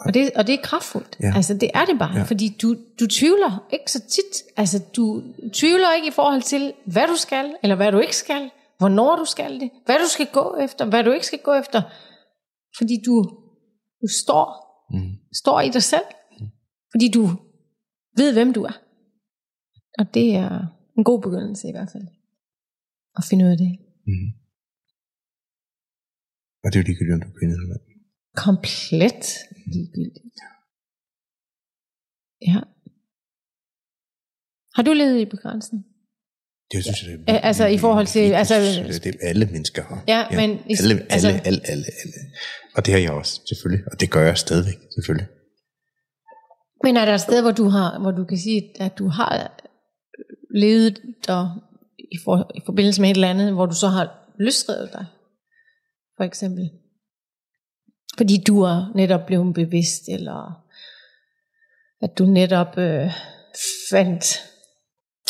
Og det, og det er kraftfuldt. Ja. Altså det er det bare, Ja. fordi du, du tvivler ikke så tit. Altså du tvivler ikke i forhold til, hvad du skal, eller hvad du ikke skal, hvornår du skal det, hvad du skal gå efter, hvad du ikke skal gå efter. Fordi du, du står, Mm. står i dig selv. Fordi du ved, hvem du er. Og det er en god begyndelse i hvert fald. At finde ud af det. Mm. Og det er jo ligegyldigt, om du er kvinde eller mand. Komplet ligegyldigt. Ja. Har du levet i begrænsning? Det synes jeg, det Ja, altså, i forhold til- altså- det, det, alle mennesker har. Ja, men i- alle, alle, altså- alle, alle, alle. Og det har jeg også, selvfølgelig. Og det gør jeg stadigvæk, selvfølgelig. Men er der et sted, hvor du, har, hvor du kan sige, at du har levet der i, for, i forbindelse med et eller andet, hvor du så har løsrevet dig, for eksempel? Fordi du er netop blevet bevidst, eller at du netop øh, fandt...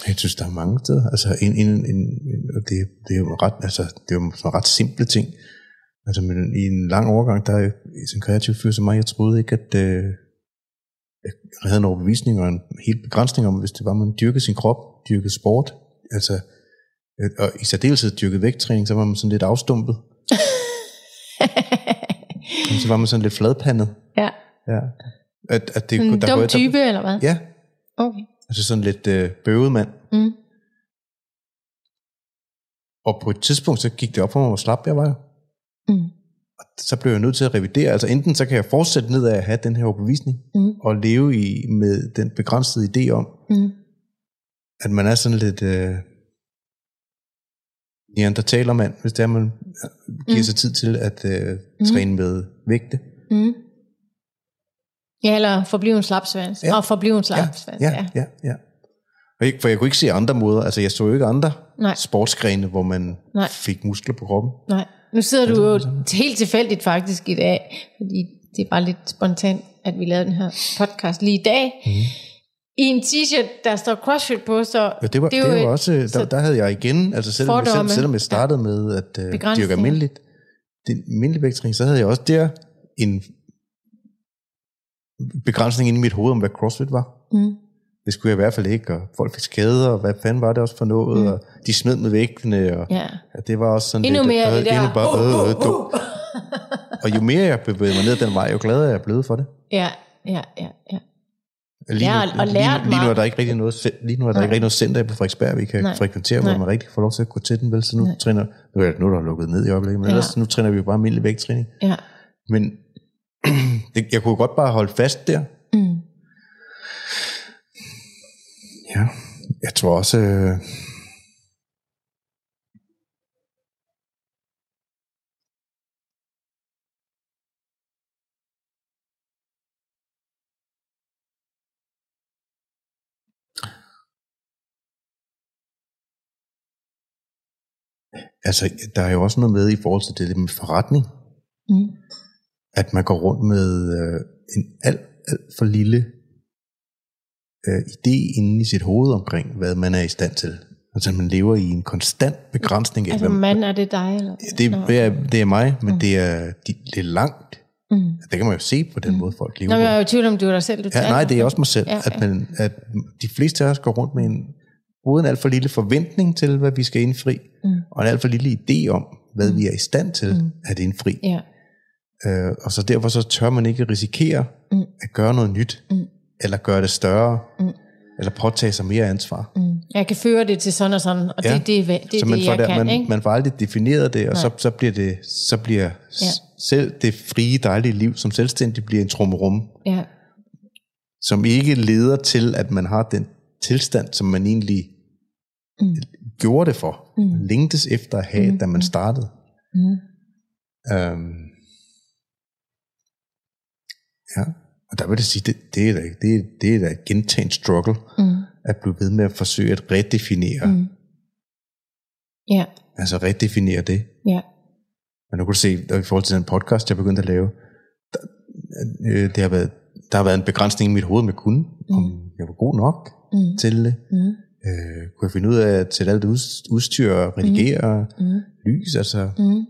Jeg synes, der er mange steder. Altså, en, en, en, en, og det, det er jo ret, altså, det er jo sådan ret simple ting. Altså, men i en lang overgang, der er som kreativ fyr som mig, jeg troede ikke, at øh, jeg havde en overbevisning og en helt begrænsning om, hvis det var, man dyrkede sin krop, dyrkede sport, altså Øh, Og i særdeleshed dyrket vægttræning, så var man sådan lidt afstumpet. Og så var man sådan lidt fladpandet. Ja. Ja. At, at det, En der dum kunne- der- type, eller hvad? Ja, Okay. altså sådan lidt øh, bøvet mand. Mm. Og på et tidspunkt, så gik det op for mig, hvor slap jeg var. Mm. Og så blev jeg nødt til at revidere. Altså enten så kan jeg fortsætte ned af at have den her overbevisning, Mm. og leve i med den begrænsede idé om, Mm. at man er sådan lidt øh, neandertalermand, hvis det er, man giver Mm. sig tid til at øh, træne med vægte. Mm. Ja, eller forblive en slapsvans. Ja. Ja. Og forblive en Ja, slapsvans, ja, ja, ja. Og ikke, for jeg kunne ikke se andre måder. Altså, jeg så jo ikke andre Nej. sportsgrene, hvor man Nej. fik muskler på kroppen. Nej, nu sidder du jo helt tilfældigt faktisk i dag, fordi det er bare lidt spontant, at vi lavede den her podcast lige i dag, mm. I en t-shirt, der står CrossFit på, så Ja, det var, det er jo det var et- også, der, der havde jeg igen, altså selvom, jeg, selv, Fordomme. selvom jeg startede med at uh, dyrke almindeligt, det almindelige vægttræning, så havde jeg også der en begrænsning inde i mit hoved om, hvad CrossFit var. Mm. Det skulle jeg i hvert fald ikke, og folk fik skader, og hvad fanden var det også for noget, mm. og de smed med vægtene, og Ja. ja, det var også sådan Endnu lidt, mere øh, det der. endnu bare, øh, øh, dum. Og jo mere jeg bevægede mig ned den vej, jo gladere er jeg blevet for det. Ja, ja, ja, ja. Lige, Ja, nu, og lige, lært nu- lige nu mig- er der ikke rigtig noget, lige nu er der Nej. ikke rigtig noget center på Frederiksberg, vi kan Nej. frekventere, hvor Nej. man rigtig får lov til at gå til den, vel? Så nu Nej. træner, nu er, nu er der lukket ned i øjeblikket, men Ja. ellers nu træner vi jo bare almindelig vægttræning. ja. Men det, jeg kunne godt bare holde fast der. Mm. Ja, jeg tror også... Øh, altså, der er jo også noget med i forhold til det med forretning, Mm. at man går rundt med øh, en alt, alt for lille øh, idé inde i sit hoved omkring, hvad man er i stand til. Altså man lever i en konstant begrænsning af, Altså, hvad, mand, er det dig? Eller? det, det, er, det er mig, men det, er, de, det er langt. Mm. Det kan man jo se på den måde, folk lever Nå, men jeg er jo i tvivl om, det var dig selv, du Ja, nej, det er også mig selv, Ja, at, man, at de fleste af os går rundt med en, både en alt for lille forventning til, hvad vi skal indfri, Mm. og en alt for lille idé om, hvad vi er i stand til Mm. at indfri. Ja. Øh, og så derfor så tør man ikke risikere Mm. at gøre noget nyt, Mm. eller gøre det større, Mm. eller påtage sig mere ansvar. Mm. Jeg kan føre det til sådan og sådan, og Ja. det, det, er, det, er så man det jeg der, kan, man, ikke? man får aldrig defineret det, og så, Nej. så bliver det så bliver ja. selv det frie, dejlige liv som selvstændig bliver en trummerum, Ja. som ikke leder til, at man har den tilstand, som man egentlig Mm. gjorde det for, Mm. længtes efter at have, Mm. da man startede. Mm. Øhm, ja, og der vil jeg sige, det, det, er da, det, det er da et struggle, Mm. at blive ved med at forsøge at redefinere, mm. Mm. Ja, altså redefinere det. ja. Men nu kan du se, der, i forhold til den podcast, jeg begyndte at lave, der, øh, det har været, der har været en begrænsning i mit hoved med kunne, mm. om jeg var god nok Mm. til det. Mm. Øh, kunne jeg finde ud af at sætte alt ud- udstyr og redigere mm. Mm. lys, altså. Mm.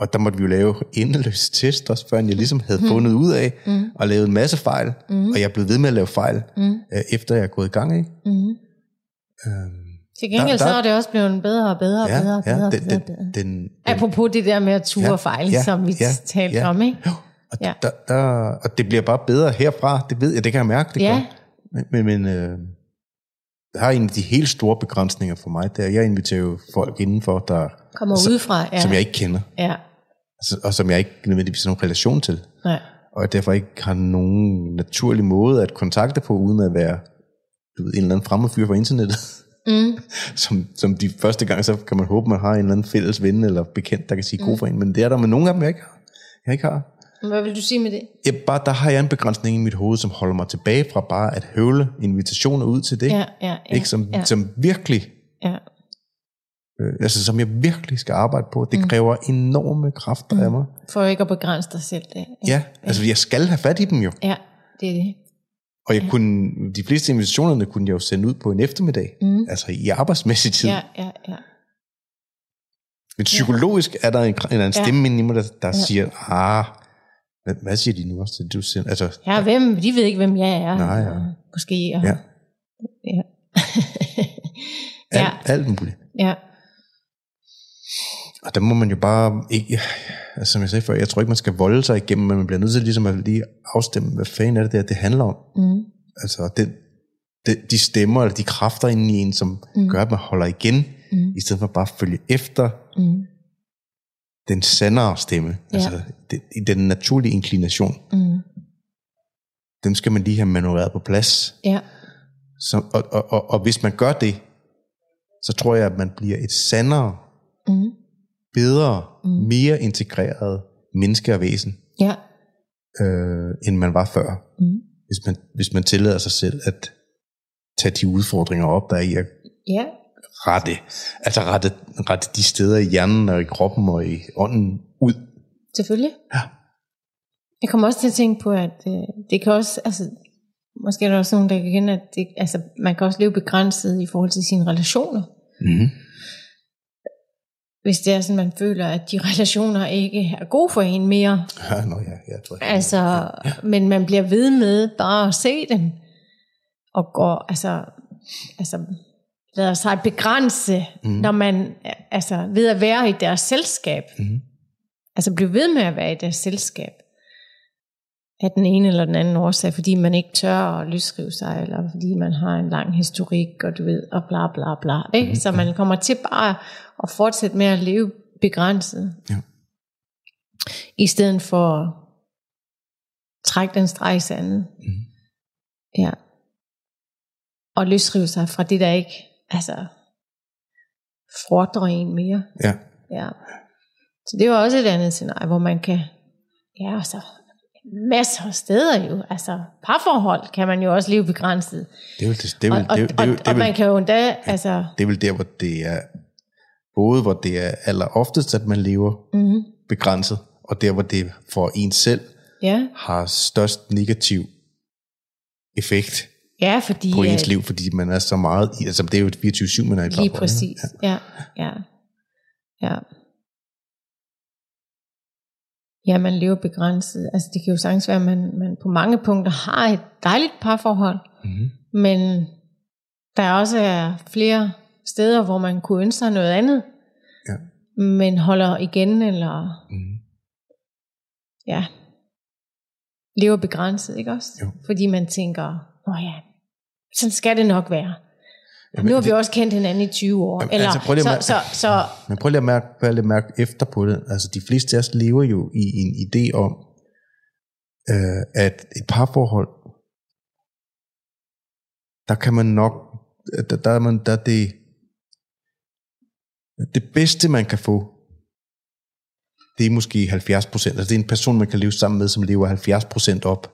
Og der måtte vi jo lave endeløse test, også før jeg ligesom havde fundet ud af, Mm. og lavet en masse fejl, Mm. og jeg blev ved med at lave fejl, Mm. øh, efter jeg er gået i gang, ikke? Mm. Øhm, Til gengæld Der- så der- er det også blevet bedre og bedre og ja, bedre og bedre. ja, den, bedre, den, bedre. den, den, Apropos det der med at ture Ja, og fejle, ja, som vi ja, talte ja. om, ikke? Og, Ja. der, der, og det bliver bare bedre herfra, det ved jeg, det kan jeg mærke, det Ja. gør. Men, men, men øh, der har en af de helt store begrænsninger for mig, det er, jeg inviterer jo folk indenfor, der, Kommer Så- udefra. Ja. som jeg ikke kender, Ja, altså, og som jeg ikke nødvendigvis har nogen relation til, nej. og derfor ikke har nogen naturlig måde at kontakte på, uden at være du ved, en eller anden fremmed fyr fra internettet, Mm. som, som de første gang, så kan man håbe, man har en eller anden fælles ven eller bekendt, der kan sige Mm. god for en, men det er der med nogle af dem, jeg ikke har. Jeg ikke har. Hvad vil du sige med det? Ja, bare, der har jeg en begrænsning i mit hoved, som holder mig tilbage fra bare at høvle invitationer ud til det. Ja, ja, ja. ikke? Som, ja, som virkelig, ja. øh, altså som jeg virkelig skal arbejde på. Det mm. kræver enorme kræfter mm. af mig. For ikke at begrænse dig selv. Det. Ja, altså jeg skal have fat i dem jo. ja, det er det. Og jeg kunne, de fleste invitationerne kunne jeg jo sende ud på en eftermiddag. Mm. Altså i arbejdsmæssig tid. Ja, ja, ja. Men psykologisk er der en, en, en stemme ja. i mig, der, der ja. Ja. siger, ah, hvad, hvad siger de nu også til du selv? Altså, Ja, hvem? De ved ikke, hvem jeg er. Nej, ja. Måske. Og, Ja. ja. alt, ja. alt muligt. Ja. Og der må man jo bare ikke, altså, som jeg sagde før, jeg tror ikke, man skal volde sig igennem, men man bliver nødt til ligesom at lige afstemme, hvad fanden er det der, det handler om. Mm. Altså det, det, de stemmer, eller de kræfter inde i en, som mm. gør, at man holder igen, mm. i stedet for bare at følge efter mm. Den sandere stemme, ja. altså det, i den naturlige inklination. Mm. Dem skal man lige have manøvreret på plads. Ja. Så, og, og, og, og hvis man gør det, så tror jeg, at man bliver et sandere, mm. bedre, mm. mere integreret menneske og væsen, ja. øh, end man var før. Mm. Hvis, man, hvis man tillader sig selv at tage de udfordringer op, der er i at ja. Rette, altså rette, rette de steder i hjernen og i kroppen og i ånden ud. Selvfølgelig. Ja. Jeg kommer også til at tænke på, at øh, det kan også, altså, måske er der også nogen, der kan kende, at det, altså, man kan også leve begrænset i forhold til sine relationer. Mm-hmm. Hvis det er sådan, man føler, at de relationer ikke er gode for en mere. Ja, nå ja, jeg tror jeg. Altså, ja. men man bliver ved med bare at se dem, og går, altså, altså lader sig begrænse, mm. når man, altså ved at være i deres selskab. Mm. Altså blive ved med at være i deres selskab af den ene eller den anden årsag, fordi man ikke tør at løsrive sig, eller fordi man har en lang historik, og du ved, og bla bla bla. Ikke? Mm, så man kommer til bare at fortsætte med at leve begrænset. Ja. I stedet for at trække den streg i sandet. Mm. Ja. Og løsrive sig fra det, der ikke, altså, fordrer en mere. Ja. Ja. Så det var også et andet scenarie, hvor man kan, ja, så masser af steder jo. Altså, parforhold kan man jo også leve begrænset. Det er vel, det, det er vel, og, det det og, det er, og man kan jo endda, ja, altså... Det er vel der, hvor det er, både hvor det er aller oftest, at man lever mm-hmm. begrænset, og der, hvor det for en selv ja. har størst negativ effekt ja, fordi, på ens liv, fordi man er så meget i, altså det er jo et 24-7, man er i Lige præcis, ja. ja, ja. ja. Ja, man lever begrænset. Altså det kan jo sagtens være, at man, man på mange punkter har et dejligt parforhold, mm-hmm. men der også er flere steder, hvor man kunne ønske sig noget andet, ja. men holder igen, eller mm-hmm. ja, lever begrænset, ikke også? Jo. Fordi man tænker, åh ja, sådan skal det nok være. Jamen, nu har vi det, også kendt hinanden i 20 år. Jamen, eller, altså, prøv lige så, mærke- så, så, Men prøv lige at mærke, bare lige at mærke efter på det. Altså de fleste af os lever jo i en idé om, øh, at et parforhold, der kan man nok, der, der er man, der er det, det bedste man kan få, det er måske 70 procent. Altså det er en person, man kan leve sammen med, som lever 70 procent op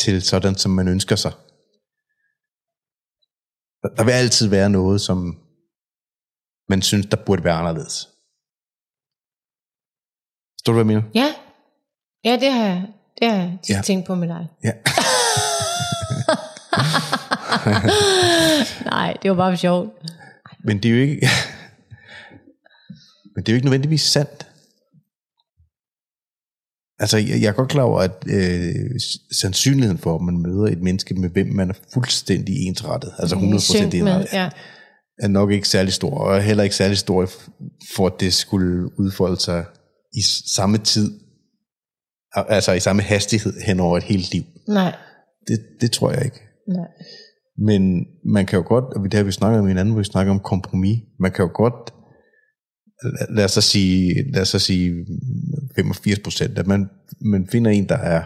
til sådan, som man ønsker sig. Der, der vil altid være noget, som man synes, der burde være anderledes. Forstår du, hvad jeg mener? ja, ja, det har jeg, det har jeg Ja. tænkt på med dig. Ja. Nej, det var bare for sjovt. Men det er jo ikke... Men det er jo ikke nødvendigvis sandt. Altså, jeg, jeg er godt klar over, at øh, sandsynligheden for, at man møder et menneske, med hvem man er fuldstændig ensrettet, altså 100% Synk med, ensrettet, ja. er nok ikke særlig stor, og er heller ikke særlig stor, for at det skulle udfolde sig i samme tid, al- altså i samme hastighed hen over et helt liv. Nej, Det, det tror jeg ikke. nej. Men man kan jo godt, og det har vi snakket om hinanden, hvor vi snakker om kompromis, man kan jo godt, lad- os så sige, lad os så sige 85 procent, at man, man finder en, der er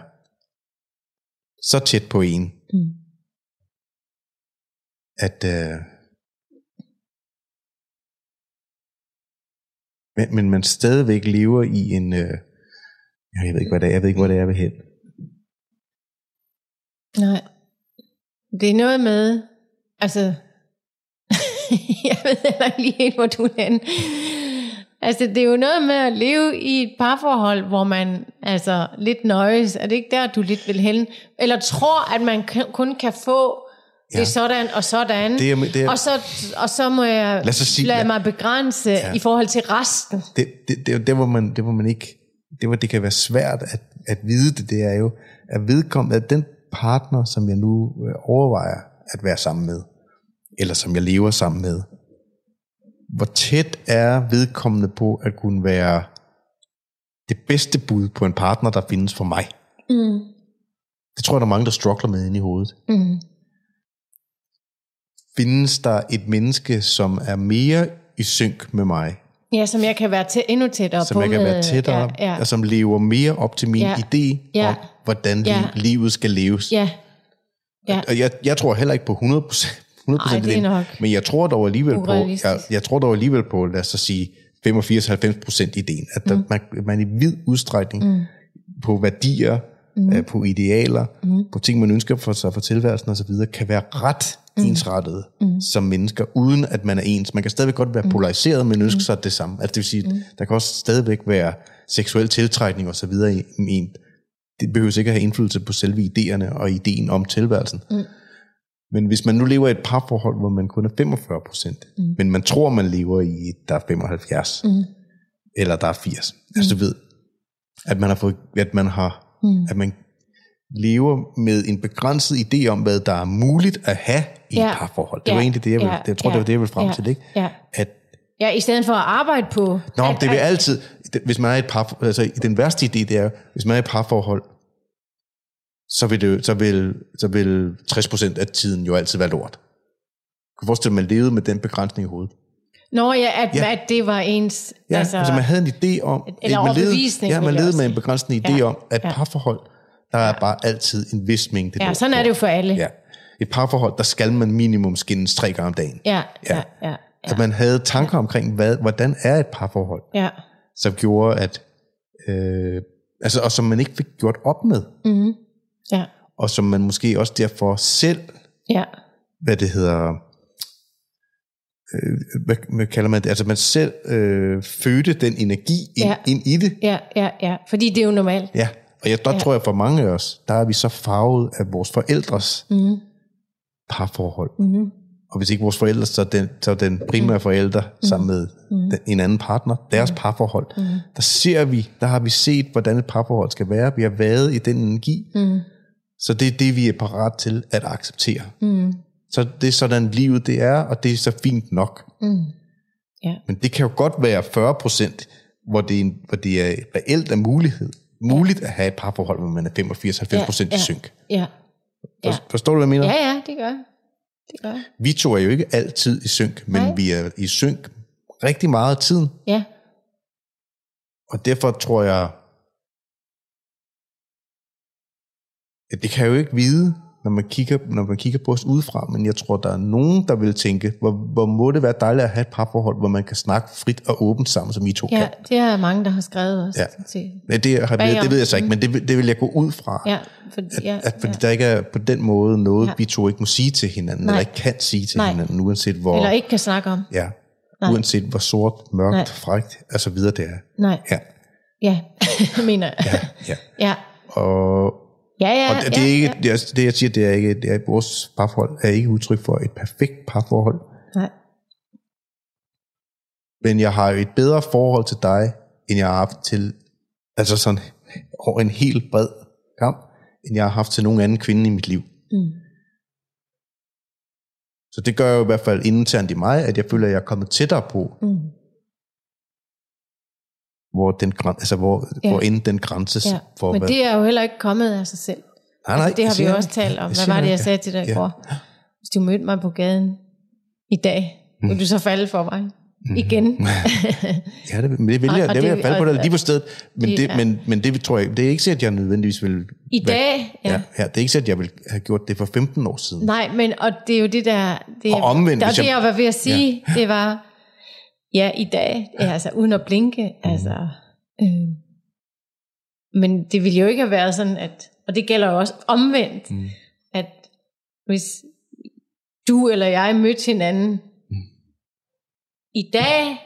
så tæt på en, Mm. at øh, men, men man stadigvæk lever i en, øh, jeg ved ikke, hvad det er, jeg ved ikke, hvor det er, vil hen. Nej. Det er noget med, altså, jeg ved heller ikke lige helt, hvor du er henne. Altså, det er jo noget med at leve i et parforhold, hvor man altså lidt nøjes. Er det ikke der, du lidt vil hen? Eller tror, at man kun kan få ja. Ja. det sådan og sådan. Det er, det er, og, så, og så må jeg Lad så sige- lade lad- mig begrænse ja. I forhold til resten. det, det, det, der, hvor man, det, hvor man ikke, det, hvor det kan være svært at, at vide det, det er jo, at vedkommende, at den partner, som jeg nu øh, overvejer at være sammen med, eller som jeg lever sammen med, hvor tæt er vedkommende på at kunne være det bedste bud på en partner, der findes for mig. Mm. Det tror jeg, der er mange, der struggler med inde i hovedet. Mm. Findes der et menneske, som er mere i synk med mig, Ja, som jeg kan være til, endnu tættere som på jeg kan med, være tættere, Ja, ja, og som lever mere op til min Ja. idé Ja. om, hvordan Ja. li- livet skal leves. ja, ja. Og jeg, jeg tror heller ikke på 100%, 100% Ej, det er men jeg tror dog alligevel på, jeg, jeg tror dog alligevel på, lad os så sige, 85-90% ideen, at der, Mm. man, man i vid udstrækning mm. på værdier, mm. øh, på idealer, mm. på ting, man ønsker for sig for tilværelsen osv., kan være ret Mm. ensrettet mm. som mennesker, uden at man er ens. Man kan stadigvæk godt være mm. polariseret, men ønsker sig det samme. Altså det vil sige, mm. der kan også stadigvæk være seksuel tiltrækning osv. i en. Det behøver ikke at have indflydelse på selve idéerne og ideen om tilværelsen. Mm. Men hvis man nu lever i et parforhold, hvor man kun er 45 procent, mm. men man tror, man lever i et, der er 75, mm. eller der er 80, mm. altså du ved, at man har fået, at man har, mm. at man lever med en begrænset idé om, hvad der er muligt at have i Ja. et parforhold. Det Ja. var egentlig det, jeg, ville, Ja. det, jeg tror, det var det, jeg ville frem Ja. til, ikke? Ja. At, ja, i stedet for at arbejde på... nå, at, det vil altid, hvis man er i et par, altså den værste idé, det er, hvis man er i et parforhold, så vil, det, så vil, så vil 60% af tiden jo altid være lort. Du kan forestille dig, at man levede med den begrænsning i hovedet. Nå ja, at, Ja. ja. at det var ens... Ja, altså, altså man havde en idé om... Eller man levede, Ja, man levede med en begrænsende idé Ja. om, at Ja. parforhold, der er bare altid en vis mængde Ja, sådan er det jo for alle. Ja. Et parforhold, der skal man minimum skændes tre gange om dagen. ja, Ja. ja, ja, ja, At man havde tanker omkring, hvad, hvordan er et parforhold, ja. som gjorde, at... Øh, altså, og som man ikke fik gjort op med. Mm-hmm. Ja, Og som man måske også derfor selv, ja, hvad det hedder... Øh, hvad, hvad kalder man det? Altså man selv øh, fødte den energi ind, Ja. ind i det. ja, ja, ja, fordi det er jo normalt. Ja, og jeg, der Ja. tror jeg for mange af os, der er vi så farvet af vores forældres Mm-hmm. parforhold. Mm-hmm. Og hvis ikke vores forældre, så den, så den primære forælder sammen med Mm. den, en anden partner, deres parforhold. Mm. Der ser vi, der har vi set, hvordan et parforhold skal være. Vi har været i den energi. Mm. Så det er det, vi er parat til at acceptere. Mm. Så det er sådan, livet det er, og det er så fint nok. Mm. Ja. Men det kan jo godt være 40 procent, hvor det, er en, hvor det er reelt er mulighed. Muligt at have et parforhold, hvor man er 85-90 procent Ja, i ja. synk. Ja. Ja. For- Forstår du, hvad jeg mener? ja, ja, det gør. Det gør. Vi to er jo ikke altid i synk, men Nej. vi er i synk rigtig meget af tiden. Ja, Og derfor tror jeg, at det kan jeg jo ikke vide, når man kigger, når man kigger på os udefra, men jeg tror, der er nogen, der vil tænke, hvor, hvor må det være dejligt at have et parforhold, hvor man kan snakke frit og åbent sammen, som I to ja, kan. det er mange, der har skrevet også. Ja. Til. Ja, det, har, Bagom. det ved jeg så ikke, men det, vil- det vil jeg gå ud fra. Ja, for, ja, At, fordi ja. der ikke er på den måde noget, Ja. vi to ikke må sige til hinanden, Nej. eller ikke kan sige til Nej. hinanden, uanset hvor, Eller ikke kan snakke om. ja, Nej. uanset hvor sort, mørkt, Nej. frækt, og så videre det er. Nej, Ja, ja, mener jeg. ja, ja. Ja, Og, ja, ja. og det, ja, er ikke, ja. det, det jeg siger, det er ikke, det er, vores parforhold er ikke udtryk for et perfekt parforhold, Nej. men jeg har jo et bedre forhold til dig, end jeg har haft til, altså sådan over en helt bred kamp, end jeg har haft til nogen anden kvinde i mit liv. Mm. Så det gør jo i hvert fald internt i mig, at jeg føler, at jeg er kommet tættere på, Mm. Hvor, den, altså hvor, Ja. hvor inden den grænse Ja. for, Men hvad, det er jo heller ikke kommet af sig selv. nej, nej, altså, det har vi jo jeg også talt om. Det Hvad var det, jeg sagde til dig i Ja. går? Hvis du mødte mig på gaden i dag, Mm. vil du så falde for mig igen? Ja, det, men det vil Og- jeg, og det vil det- jeg falde på og- dig lige på stedet. Men det- det, ja. men, men det tror jeg, det er ikke sikkert, at jeg nødvendigvis vil... I dag? Ja. Ja. ja, det er ikke sikkert, at jeg vil have gjort det for 15 år siden. Nej, men og det er jo det der... Det, Og omvendt, der, hvis det jeg- jeg var ved at sige, ja. det var... Ja, i dag, altså uden at blinke, Mm. altså... Øh, men det ville jo ikke have været sådan, at... Og det gælder jo også omvendt, Mm. at hvis du eller jeg mødte hinanden Mm. i dag,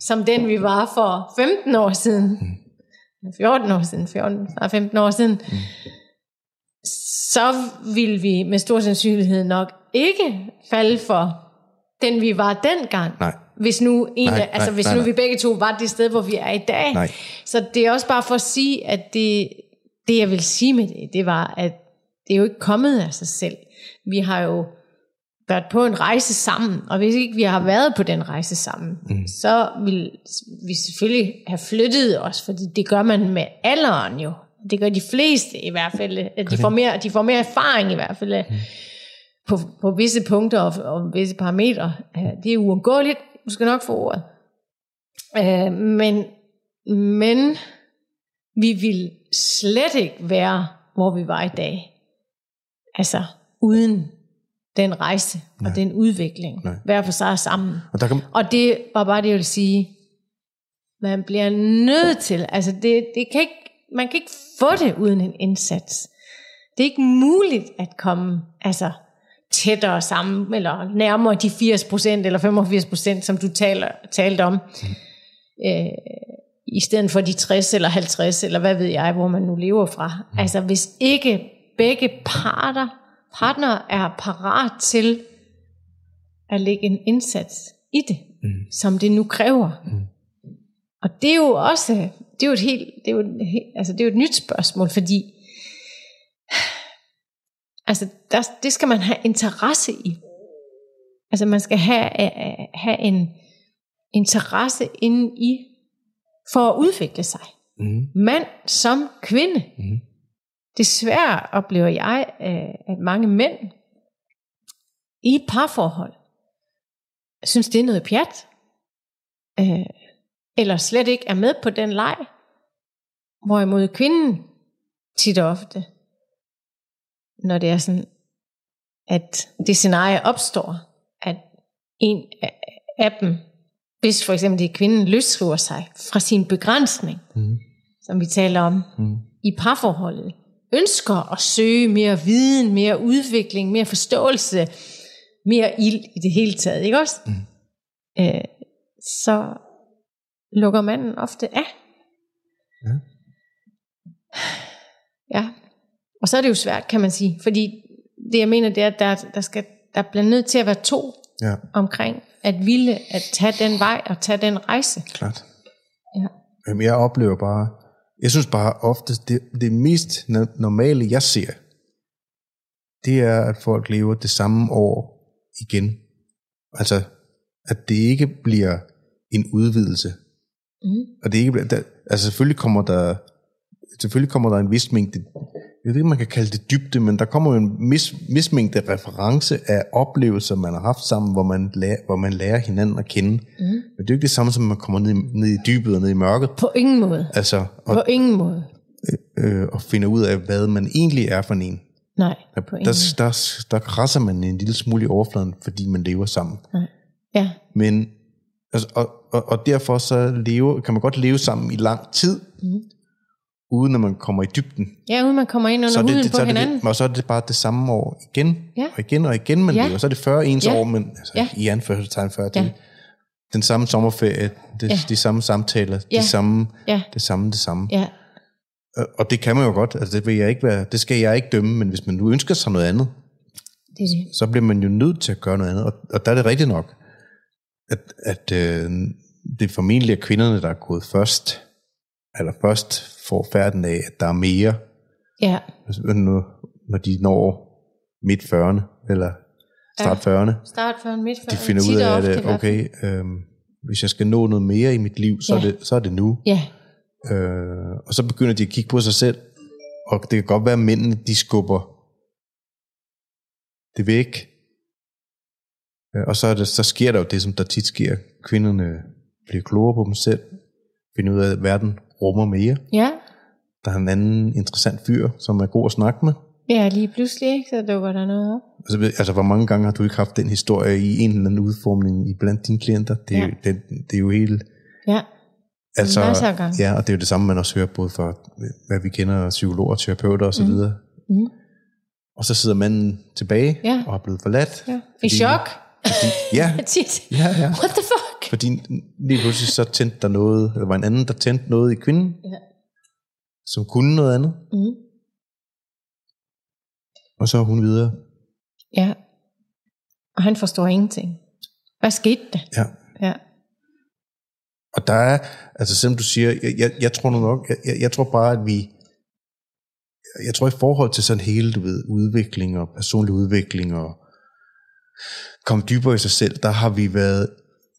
som den vi var for 15 år siden, Mm. 14 år siden, 14, snart 15 år siden, så vil vi med stor sandsynlighed nok ikke falde for den vi var dengang. Nej. Hvis nu, en, Nej, altså, nej, hvis nej, nu nej. vi begge to var det sted, hvor vi er i dag. Nej. Så det er også bare for at sige, at det, det jeg vil sige med det, det var, at det er jo ikke kommet af sig selv. Vi har jo været på en rejse sammen, og hvis ikke vi har været på den rejse sammen, mm. så vil vi selvfølgelig have flyttet os, fordi det gør man med alderen jo. Det gør de fleste i hvert fald. De får mere, de får mere erfaring i hvert fald mm. på, på visse punkter og, og visse parametre. Det er uundgåeligt. Du skal nok få ordet. Øh, men, men vi vil slet ikke være, hvor vi var i dag. Altså uden den rejse Nej. og den udvikling. Nej. Hver for sig sammen. Og, der kan... og det var bare det, jeg vil sige. Man bliver nødt til, altså det, det kan ikke, man kan ikke få det uden en indsats. Det er ikke muligt at komme altså, tættere sammen, eller nærmere de 80% eller 85%, som du taler, talte om. Mm. Øh, i stedet for de 60 eller 50, eller hvad ved jeg, hvor man nu lever fra. Mm. Altså hvis ikke begge parter partner er parat til at lægge en indsats i det, mm. som det nu kræver. Mm. Og det er jo også, det er jo et helt, det er jo et, altså det er jo et nyt spørgsmål, fordi altså der, det skal man have interesse i. Altså man skal have, have en interesse inde i, for at udvikle sig. Mm. Mand som kvinde. Mm. Desværre oplever jeg, øh, at mange mænd i parforhold synes, det er noget pjat, øh, eller slet ikke er med på den leg, hvorimod kvinden tit og ofte, når det er sådan, at det scenarie opstår, at en af dem, hvis for eksempel det er kvinden, løsriver sig fra sin begrænsning, mm. som vi taler om mm. i parforholdet, ønsker at søge mere viden, mere udvikling, mere forståelse, mere ild i det hele taget, ikke også? Mm. Øh, så lukker manden ofte af. Ja. ja. Og så er det jo svært, kan man sige, fordi det jeg mener, det er, at der, der, skal, der bliver nødt til at være to ja. omkring at ville at tage den vej og tage den rejse. Klart. Ja. Jamen, jeg oplever bare, jeg synes bare ofte, det, det mest normale, jeg ser, det er, at folk lever det samme år igen. Altså, at det ikke bliver en udvidelse. Mm. Og det ikke bliver, der, altså selvfølgelig kommer der, selvfølgelig kommer der en vis mængde jeg ved ikke, man kan kalde det dybde, men der kommer jo en mis, mismængde reference af oplevelser, man har haft sammen, hvor man lærer, hvor man lærer hinanden at kende. Mm. Men det er jo ikke det samme, som man kommer ned, ned i dybet og ned i mørket. På ingen måde. Altså, og, på ingen måde. Øh, og finder ud af, hvad man egentlig er for en. Nej, der, på ingen der, der, der, der krasser man en lille smule i overfladen, fordi man lever sammen. Nej. Ja. Men, altså, og, og, og derfor så lever, kan man godt leve sammen i lang tid, mm uden at man kommer i dybden. Ja, uden man kommer ind under så huden det, det, på så hinanden. Det, og så er det bare det samme år igen, ja. og igen og igen, man ja. lever. Så er det 40 ens ja. år, men altså, ja. i anførselstegn 40 ja. det, den samme sommerferie, det, ja. de samme samtaler, ja. de samme, ja. det samme, det samme. Ja. Og det kan man jo godt, altså det, vil jeg ikke være, det skal jeg ikke dømme, men hvis man nu ønsker sig noget andet, det er det. så bliver man jo nødt til at gøre noget andet. Og, og der er det rigtigt nok, at, at øh, det formentlig er kvinderne, der er gået først, eller først får færden af, at der er mere. Ja. Når, når de når midt 40'erne, eller start 40'erne. Start 40'erne, midt 40'erne. De finder ud af, at okay, øhm, hvis jeg skal nå noget mere i mit liv, så, ja. er, det, så er det nu. Ja. Øh, og så begynder de at kigge på sig selv, og det kan godt være, at mændene, de skubber det væk. Øh, og så, er det, så sker der jo det, som der tit sker. Kvinderne bliver klogere på dem selv, finder ud af, at verden rummer mere. Ja. Der er en anden interessant fyr, som er god at snakke med. Ja, lige pludselig, ikke? så dukker der noget op. Altså, altså, hvor mange gange har du ikke haft den historie i en eller anden udformning i blandt dine klienter? Det er, ja. jo, det, det er jo helt... Ja, altså. Ja, og det er jo det samme, man også hører både fra, hvad vi kender, psykologer, terapeuter osv. Mm. Mm. Og så sidder manden tilbage ja. og er blevet forladt. Ja. I chok. Fordi, ja, ja, ja. What the fuck? Fordi lige pludselig så tændte der noget, eller var en anden, der tændte noget i kvinden, ja. som kunne noget andet. Mm. Og så er hun videre. Ja. Og han forstår ingenting. Hvad skete der? Ja. ja. Og der er, altså selvom du siger, jeg, jeg, jeg tror nok, jeg, jeg tror bare, at vi, jeg tror i forhold til sådan hele, du ved, udvikling og personlig udvikling og komme dybere i sig selv, der har vi været,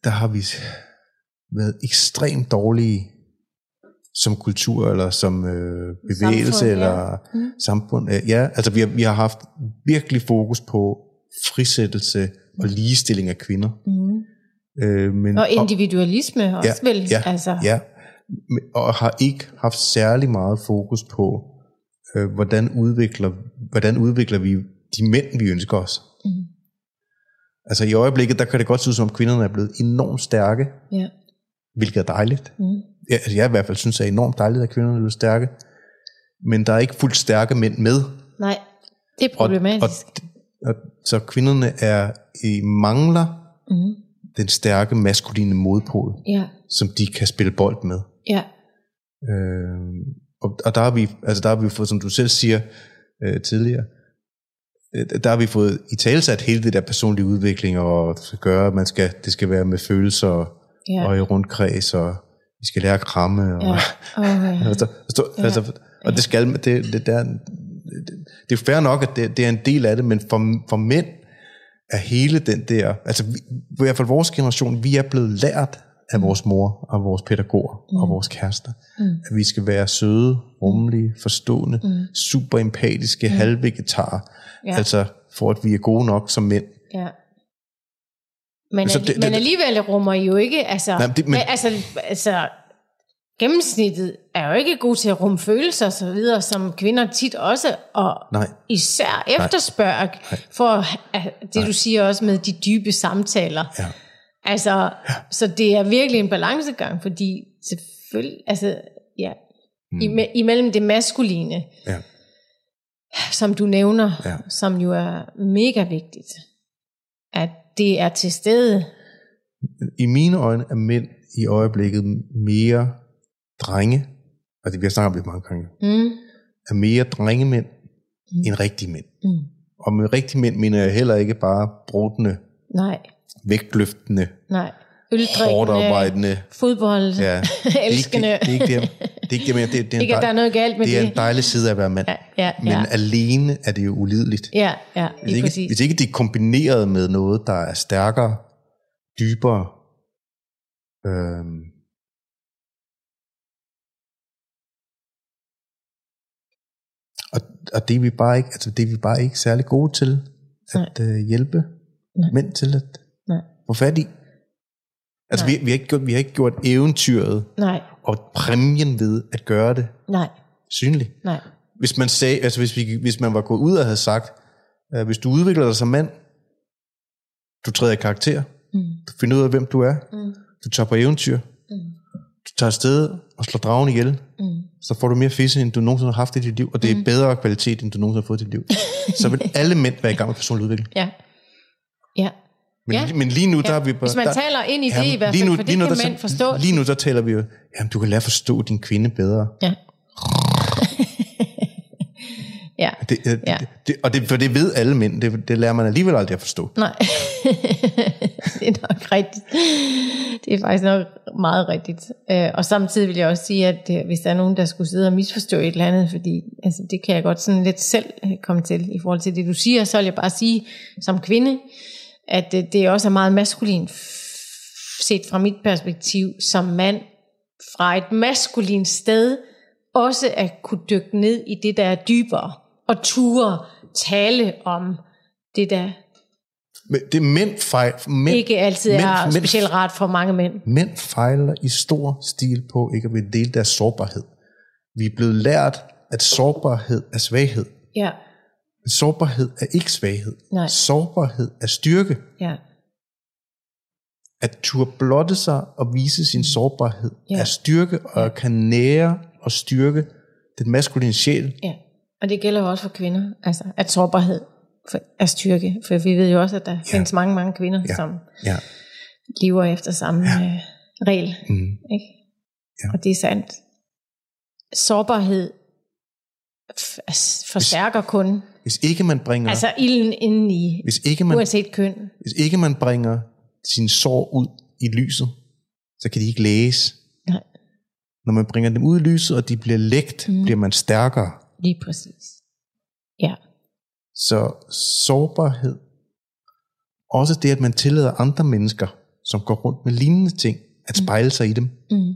der har vi været ekstremt dårlige som kultur, eller som øh, bevægelse, Samfund, ja. eller Mm. samfund. Øh, Ja, altså vi har, vi har haft virkelig fokus på frisættelse og ligestilling af kvinder. Mm. Øh, men, Og individualisme også Ja, vel? ja, altså, Ja, og har ikke haft særlig meget fokus på, øh, hvordan, udvikler, hvordan udvikler vi de mænd, vi ønsker os. Altså i øjeblikket, der kan det godt se ud som, om kvinderne er blevet enormt stærke, ja. hvilket er dejligt. Mm. Jeg, altså, jeg i hvert fald synes, det er enormt dejligt, at kvinderne er blevet stærke. Men der er ikke fuldt stærke mænd med. Nej, det er Og, problematisk. og, og, så kvinderne er i mangler mm. den stærke maskuline modpol, Ja, som de kan spille bold med. ja, Øh, og, og der har vi, altså der har vi fået, som du selv siger øh, tidligere, der har vi fået i talesat hele det der personlige udvikling og gøre, at man skal, det skal være med følelser og, ja. og i rundkreds, og vi skal lære at kramme. Og, ja. Ja. altså, altså, Ja. altså, og det skal, det, det, der, det, det er fair nok, at det, det er en del af det, men for, for mænd er hele den der, altså vi, i hvert fald vores generation, vi er blevet lært af vores mor og vores pædagoger mm. og vores kærester, Mm. at vi skal være søde, rummelige, forstående, mm. super empatiske, mm. halvvegetarer, Ja. altså for at vi er gode nok som mænd. Ja. Men, Så så det- men alligevel rummer I jo ikke, altså, Nej, det- men- altså, altså, gennemsnittet er jo ikke god til at rumme følelser og så videre, som kvinder tit også, og Nej, især efterspørger, for at- det du siger også med de dybe samtaler. ja. Altså, ja. så det er virkelig en balancegang, fordi selvfølgelig, altså, ja, mm. imellem det maskuline, Ja. Som du nævner, Ja. som jo er mega vigtigt, at det er til stede. I mine øjne er mænd i øjeblikket mere drenge, og det har snakket om det mange gange, Mm. er mere drengemænd mm. end rigtige mænd. Mm. Og med rigtige mænd mener jeg heller ikke bare brudende, Nej, vægtløftende, nej. hårdt Øldrikkende, arbejdende. fodbold, Ja. Det elskende. ikke det, det, er ikke det, det, er ikke det, men det, det, er Ikke, at der er dej, noget galt med det er det. en dejlig side af at være mand. Ja, ja, Men ja. alene er det jo ulideligt. Ja, ja, Hvis ikke, præcis. hvis ikke det er kombineret med noget, der er stærkere, dybere, øhm, og, og det er vi bare ikke, altså det er vi bare ikke særlig gode til at øh, hjælpe Nej. mænd til at Nej. få fat i. Altså vi, vi, har ikke gjort, vi har ikke gjort eventyret Nej, og præmien ved at gøre det nej, synligt. nej. Hvis man sagde, altså hvis, vi, hvis man var gået ud og havde sagt, øh, hvis du udvikler dig som mand, du træder i karakter, Mm. du finder ud af, hvem du er, Mm. du tager på eventyr, Mm. du tager afsted og slår dragen ihjel, Mm. så får du mere fisse, end du nogensinde har haft i dit liv, og det er bedre kvalitet, end du nogensinde har fået i dit liv. så vil alle mænd være i gang med personlig udvikling. Ja. Ja. Men, Ja. men lige nu, der ja. er vi bare... Hvis man der, taler ind i det Jamen, i hvert lige fald, nu- for det nu, kan der- mænd forstå. Lige nu, der taler vi jo, jamen du kan lære at forstå din kvinde bedre. Ja. ja. Det, det, Ja. det, og det, for det ved alle mænd, det, det lærer man alligevel aldrig at forstå. Nej, det er nok rigtigt. Det er faktisk nok meget rigtigt. Øh, Og samtidig vil jeg også sige, at øh, hvis der er nogen, der skulle sidde og misforstå et eller andet, fordi altså, det kan jeg godt sådan lidt selv øh, komme til i forhold til det, du siger, så vil jeg bare sige som kvinde, at øh, det også er meget maskulin set fra mit perspektiv som mand fra et maskulin sted, også at kunne dykke ned i det, der er dybere, og ture tale om det, der Men det er mænd fejl, mænd, ikke altid mænd, er mænd, specielt rart for mange mænd. Mænd fejler i stor stil på ikke at ville dele deres sårbarhed. Vi er blevet lært, at sårbarhed er svaghed. Ja, sårbarhed er ikke svaghed. Nej. Sårbarhed er styrke. ja, At turde blotte sig og vise sin sårbarhed Ja. er styrke, og kan nære og styrke den maskuline sjæl. ja. Og det gælder jo også for kvinder, altså at sårbarhed er styrke. For vi ved jo også, at der ja. findes mange, mange kvinder, Ja. ja. som Ja. lever efter samme ja. regel. Mm. Ikke? Ja. Og det er sandt. Sårbarhed f- forstærker kun Hvis ikke man bringer, altså ilden indeni, hvis ikke man, uanset køn. hvis ikke man bringer sin sår ud i lyset, så kan de ikke læse. Nej, Når man bringer dem ud i lyset, og de bliver lægt, mm. bliver man stærkere. lige præcis. Ja, Så sårbarhed også det, at man tillader andre mennesker, som går rundt med lignende ting, at spejle sig i dem. Mm.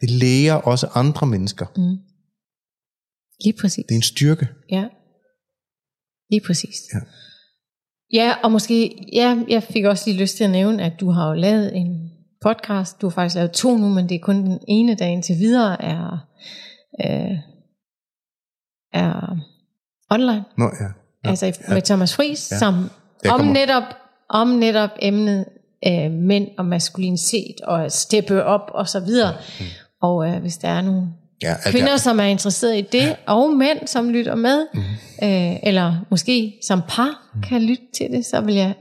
Det læger også andre mennesker. Mm. Lige præcis. Det er en styrke. Ja. Lige præcis. Ja. Ja, og måske, ja, jeg fik også lige lyst til at nævne, at du har jo lavet en podcast. Du har faktisk lavet to nu, men det er kun den ene, der indtil videre er, øh, er online. Nå, ja. Ja, altså med Thomas Friis, Ja. ja. som Jeg om kommer- netop, om netop emnet øh, mænd og maskulinitet og steppe op og så videre. Mm. Og øh, hvis der er nogle ja at kvinder, jeg, som er interesseret i det, og mænd, som lytter med, mm. øh, eller måske som par mm. kan lytte til det, så vil jeg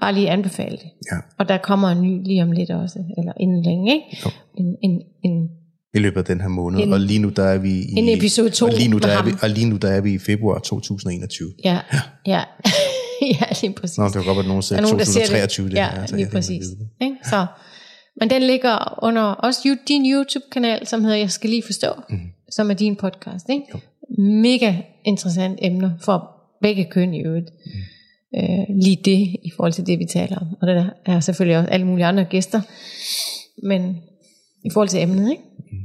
bare lige anbefale det. ja, Og der kommer en ny lige om lidt også, eller inden længe, ikke? Jo. En, en, en, i løbet af den her måned. En- og lige nu der er vi i, en episode to og lige nu der er vi, og lige nu der er vi i februar 2021. ja, ja, ja, ja, lige præcis. Nå, det var godt, at nogen Der sagde er nogen, der ser 2023. det. Ja, altså, lige præcis. Ikke? Så, men den ligger under også din YouTube-kanal, som hedder Jeg skal lige forstå, mm. som er din podcast. Ikke? Mega interessant emner for begge køn i øvrigt. Mm. Øh, lige det i forhold til det, vi taler om. Og der er selvfølgelig også alle mulige andre gæster. Men i forhold til emnet, ikke? Mm.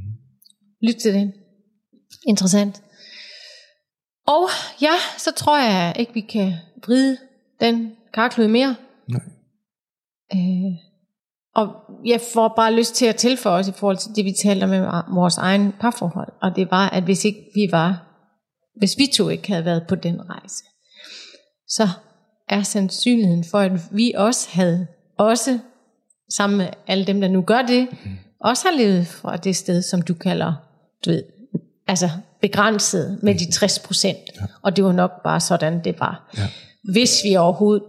Lyt til det. Interessant. Og ja, så tror jeg ikke, vi kan vride den karklud mere. Nej. Øh, og jeg får bare lyst til at tilføje os i forhold til det, vi talte om med vores egen parforhold. Og det var, at hvis ikke vi var, hvis vi to ikke havde været på den rejse, så er sandsynligheden for, at vi også havde, også sammen med alle dem, der nu gør det, mm. også har levet fra det sted, som du kalder, du ved, altså begrænset med de 60 procent. Ja. Og det var nok bare sådan, det var. Ja. Hvis vi overhovedet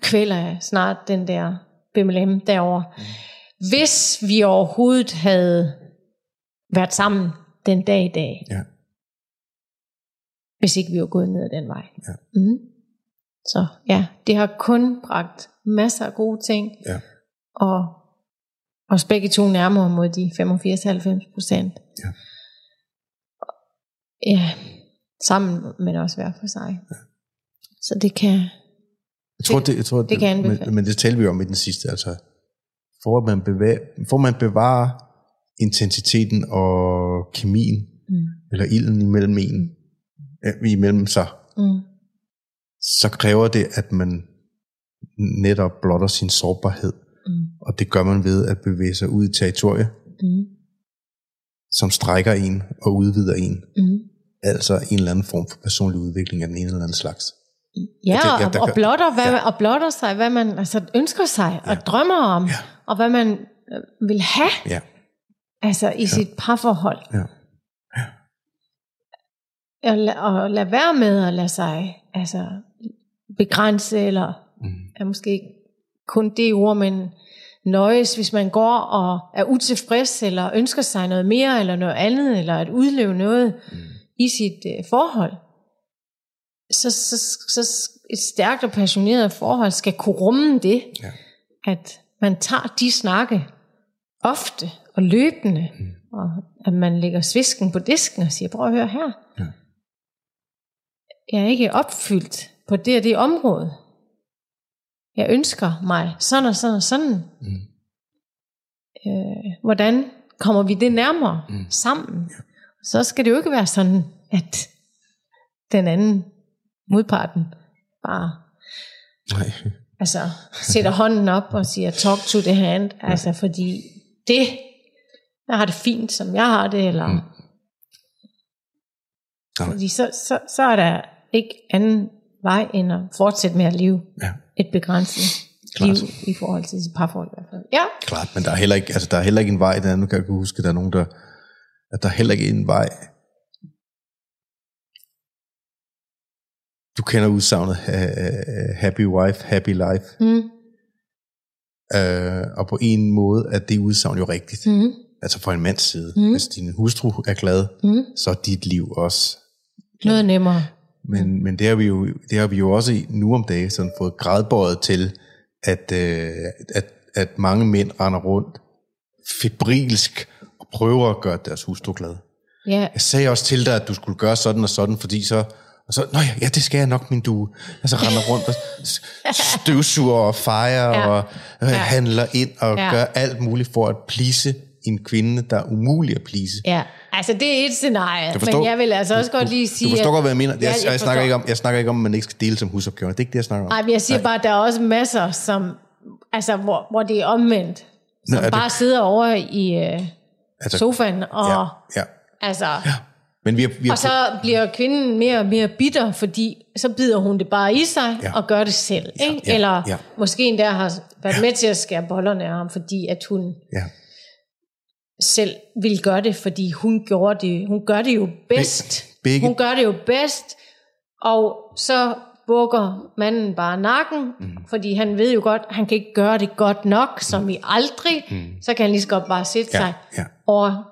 kvæler snart den der BMLM derovre. Mm. Hvis vi overhovedet havde været sammen den dag i dag, Ja. hvis ikke vi var gået ned ad den vej. Ja. Mm. Så ja, det har kun bragt masser af gode ting, Ja. og os begge to nærmere mod de 85-90 procent. Ja. Ja, sammen, men også hver for sig. Ja. Så det kan, Jeg tror, det, jeg tror, det kan jeg anbefale. men, men det talte vi om i den sidste, altså, for at man, bevæger, for man bevarer intensiteten og kemien, mm, eller ilden imellem en, øh, imellem sig, mm, så kræver det, at man netop blotter sin sårbarhed. mm, Og det gør man ved at bevæge sig ud i territorie, mm, som strækker en og udvider en. mm. Altså en eller anden form for personlig udvikling af den ene eller anden slags. Ja, det- ja, og, der og, kan- blotter, hvad, ja. ja. og blotter sig, hvad man altså, ønsker sig ja. og drømmer om, Ja. og hvad man øh, vil have Ja, altså, i ja. sit parforhold. ja, Og, la, og lade være med at lade sig altså, begrænse, eller mm. er måske ikke kun det ord, men nøjes, hvis man går og er utilfreds, eller ønsker sig noget mere, eller noget andet, eller at udleve noget mm. i sit øh, forhold. Så, så, så et stærkt og passioneret forhold skal kunne rumme det, Ja. at man tager de snakke ofte og løbende, mm. og at man lægger svisken på disken og siger, prøv at høre her. Ja. Jeg er ikke opfyldt på det og det område. Jeg ønsker mig sådan og sådan og sådan. Mm. Øh, hvordan kommer vi det nærmere mm. sammen? Ja. Så skal det jo ikke være sådan, at den anden modparten bare Nej. altså, sætter hånden op og siger, talk to the hand, altså fordi det, jeg har det fint, som jeg har det, eller Mm. Nej. fordi så, så, så er der ikke anden vej, end at fortsætte med at leve Ja, et begrænset Klart. liv i forhold til sit parforhold i hvert fald. Ja, klart, men der er heller ikke, altså, der er heller ikke en vej, der nu kan jeg huske, der er nogen, der, at der er heller ikke en vej. Du kender udsagnet happy wife, happy life. mm, Uh, og på en måde er det udsagn jo rigtigt. mm, Altså fra en mands side. Mm. Hvis din hustru er glad, mm. så er dit liv også. noget nemmere. Men, men det, har vi jo, det har vi jo også i, nu om dagen sådan fået gradbøjet til, at, øh, at, at mange mænd render rundt febrilsk og prøver at gøre deres hustru glad. Ja, Jeg sagde også til dig, at du skulle gøre sådan og sådan, fordi så, Og så, nå ja, ja, det skal jeg nok, min du. Og så render rundt og støvsuger og fejrer ja. og øh, ja. handler ind og ja. gør alt muligt for at plise en kvinde, der er umulig at plise. Ja, altså det er et scenarie, forstår, men jeg vil altså også godt lige sige... Du forstår godt, hvad jeg mener. Jeg, jeg, jeg, jeg, snakker ikke om, jeg snakker ikke om, at man ikke skal dele som husopgaver. Det er ikke det, jeg snakker om. Nej, men jeg siger Nej. bare, at der er også masser, som, altså, hvor, hvor det er omvendt. Som Nå, er bare det... sidder over i øh, altså, sofaen og... Ja, ja. Altså, ja. Men vi har, vi har og så bliver kvinden mere og mere bitter, fordi så bider hun det bare i sig ja. og gør det selv. Ikke? Ja, ja, Eller ja. måske endda har været ja. med til at skære bollerne af ham, fordi at hun ja. selv vil gøre det, fordi hun, gjorde det, hun gør det jo bedst. Begge. Hun gør det jo bedst, og så bukker manden bare nakken, mm. fordi han ved jo godt, at han kan ikke gøre det godt nok, som i aldrig, mm. så kan han lige så godt bare sætte ja, sig ja. over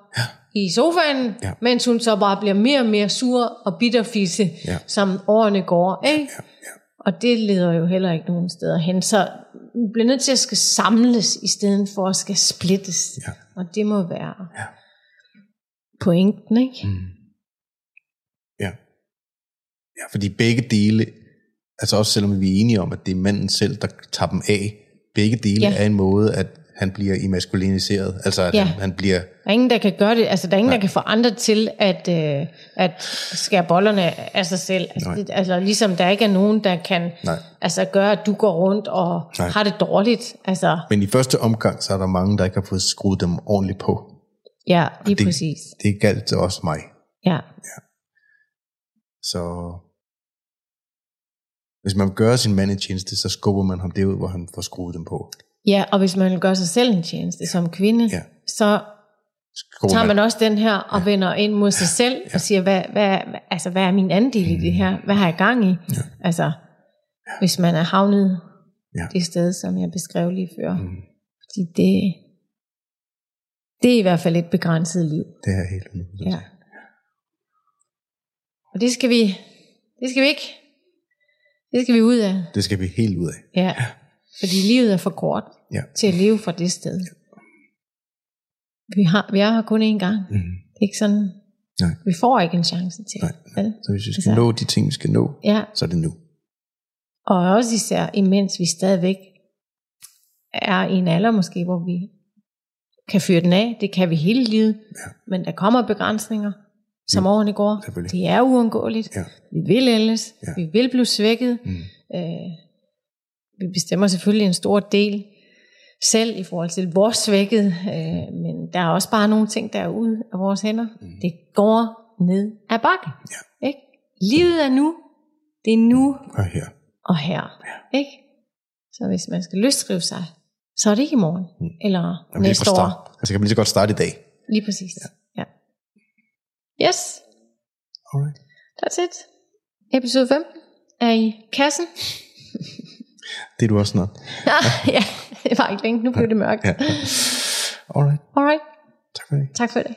i sofaen, ja. mens hun så bare bliver mere og mere sur og bitterfisse, ja. som årene går. Ikke? Ja, ja. Og det leder jo heller ikke nogen steder hen. Så vi bliver nødt til at skal samles, i stedet for at skal splittes. Ja. Og det må være ja. pointen, ikke? Mm. Ja. Ja, fordi begge dele, altså også selvom vi er enige om, at det er manden selv, der tager dem af, begge dele ja. er en måde at han bliver emaskuliniseret. Altså, at ja. han, han bliver... Der er ingen, der kan gøre det. Altså, der er ingen, Nej. der kan få andre til at, øh, at skære bollerne af sig selv. Altså, det, altså, ligesom der ikke er nogen, der kan Nej. altså, gøre, at du går rundt og Nej. har det dårligt. Altså. Men i første omgang, så er der mange, der ikke har fået skruet dem ordentligt på. Ja, lige det, præcis. Det galt også mig. Ja. ja. Så hvis man gør sin mand en tjeneste, så skubber man ham derud, hvor han får skruet dem på. Ja, og hvis man vil gøre sig selv en tjeneste som kvinde, ja. så Skole tager man også den her og ja. vender ind mod sig selv ja. og siger, hvad, hvad, altså, hvad er min andel mm. i det her? Hvad har jeg gang i? Ja. Altså, ja. hvis man er havnet ja. det sted, som jeg beskrev lige før. Mm. Fordi det, det er i hvert fald et begrænset liv. Det er helt umuligt. Ja. Og det skal vi, det skal vi ikke. Det skal vi ud af. Det skal vi helt ud af. Ja. Ja. Fordi livet er for kort ja. til at leve fra det sted. Ja. Vi, har, vi er her kun én gang. Mm. Det er ikke sådan, Nej. vi får ikke en chance til. Nej, nej. Så hvis vi skal altså, nå de ting, vi skal nå, ja. så er det nu. Og også især, imens vi stadigvæk er i en alder måske, hvor vi kan fyre den af. Det kan vi hele livet. Ja. Men der kommer begrænsninger, som mm. årene går. Det er uundgåeligt. Ja. Vi vil ældes. Ja. Vi vil blive svækket. Mm. Øh, vi bestemmer selvfølgelig en stor del selv i forhold til vores svækket, øh, men der er også bare nogle ting, der er ude af vores hænder. Mm. Det går ned ad bakken. Ja. Ikke? Livet er nu. Det er nu. Og her. Og her. Ja. Ikke? Så hvis man skal løsskrive sig, så er det ikke i morgen. Mm. Eller Jamen, næste år. Altså kan man lige så godt starte i dag. Lige præcis. Ja. ja. Yes. Alright. That's it. Episode 15 er i kassen. Det er du også snart. ja, det var ikke længe. Nu blev det mørkt. Ja. Alright. Alright. Tak for det. Tak for det.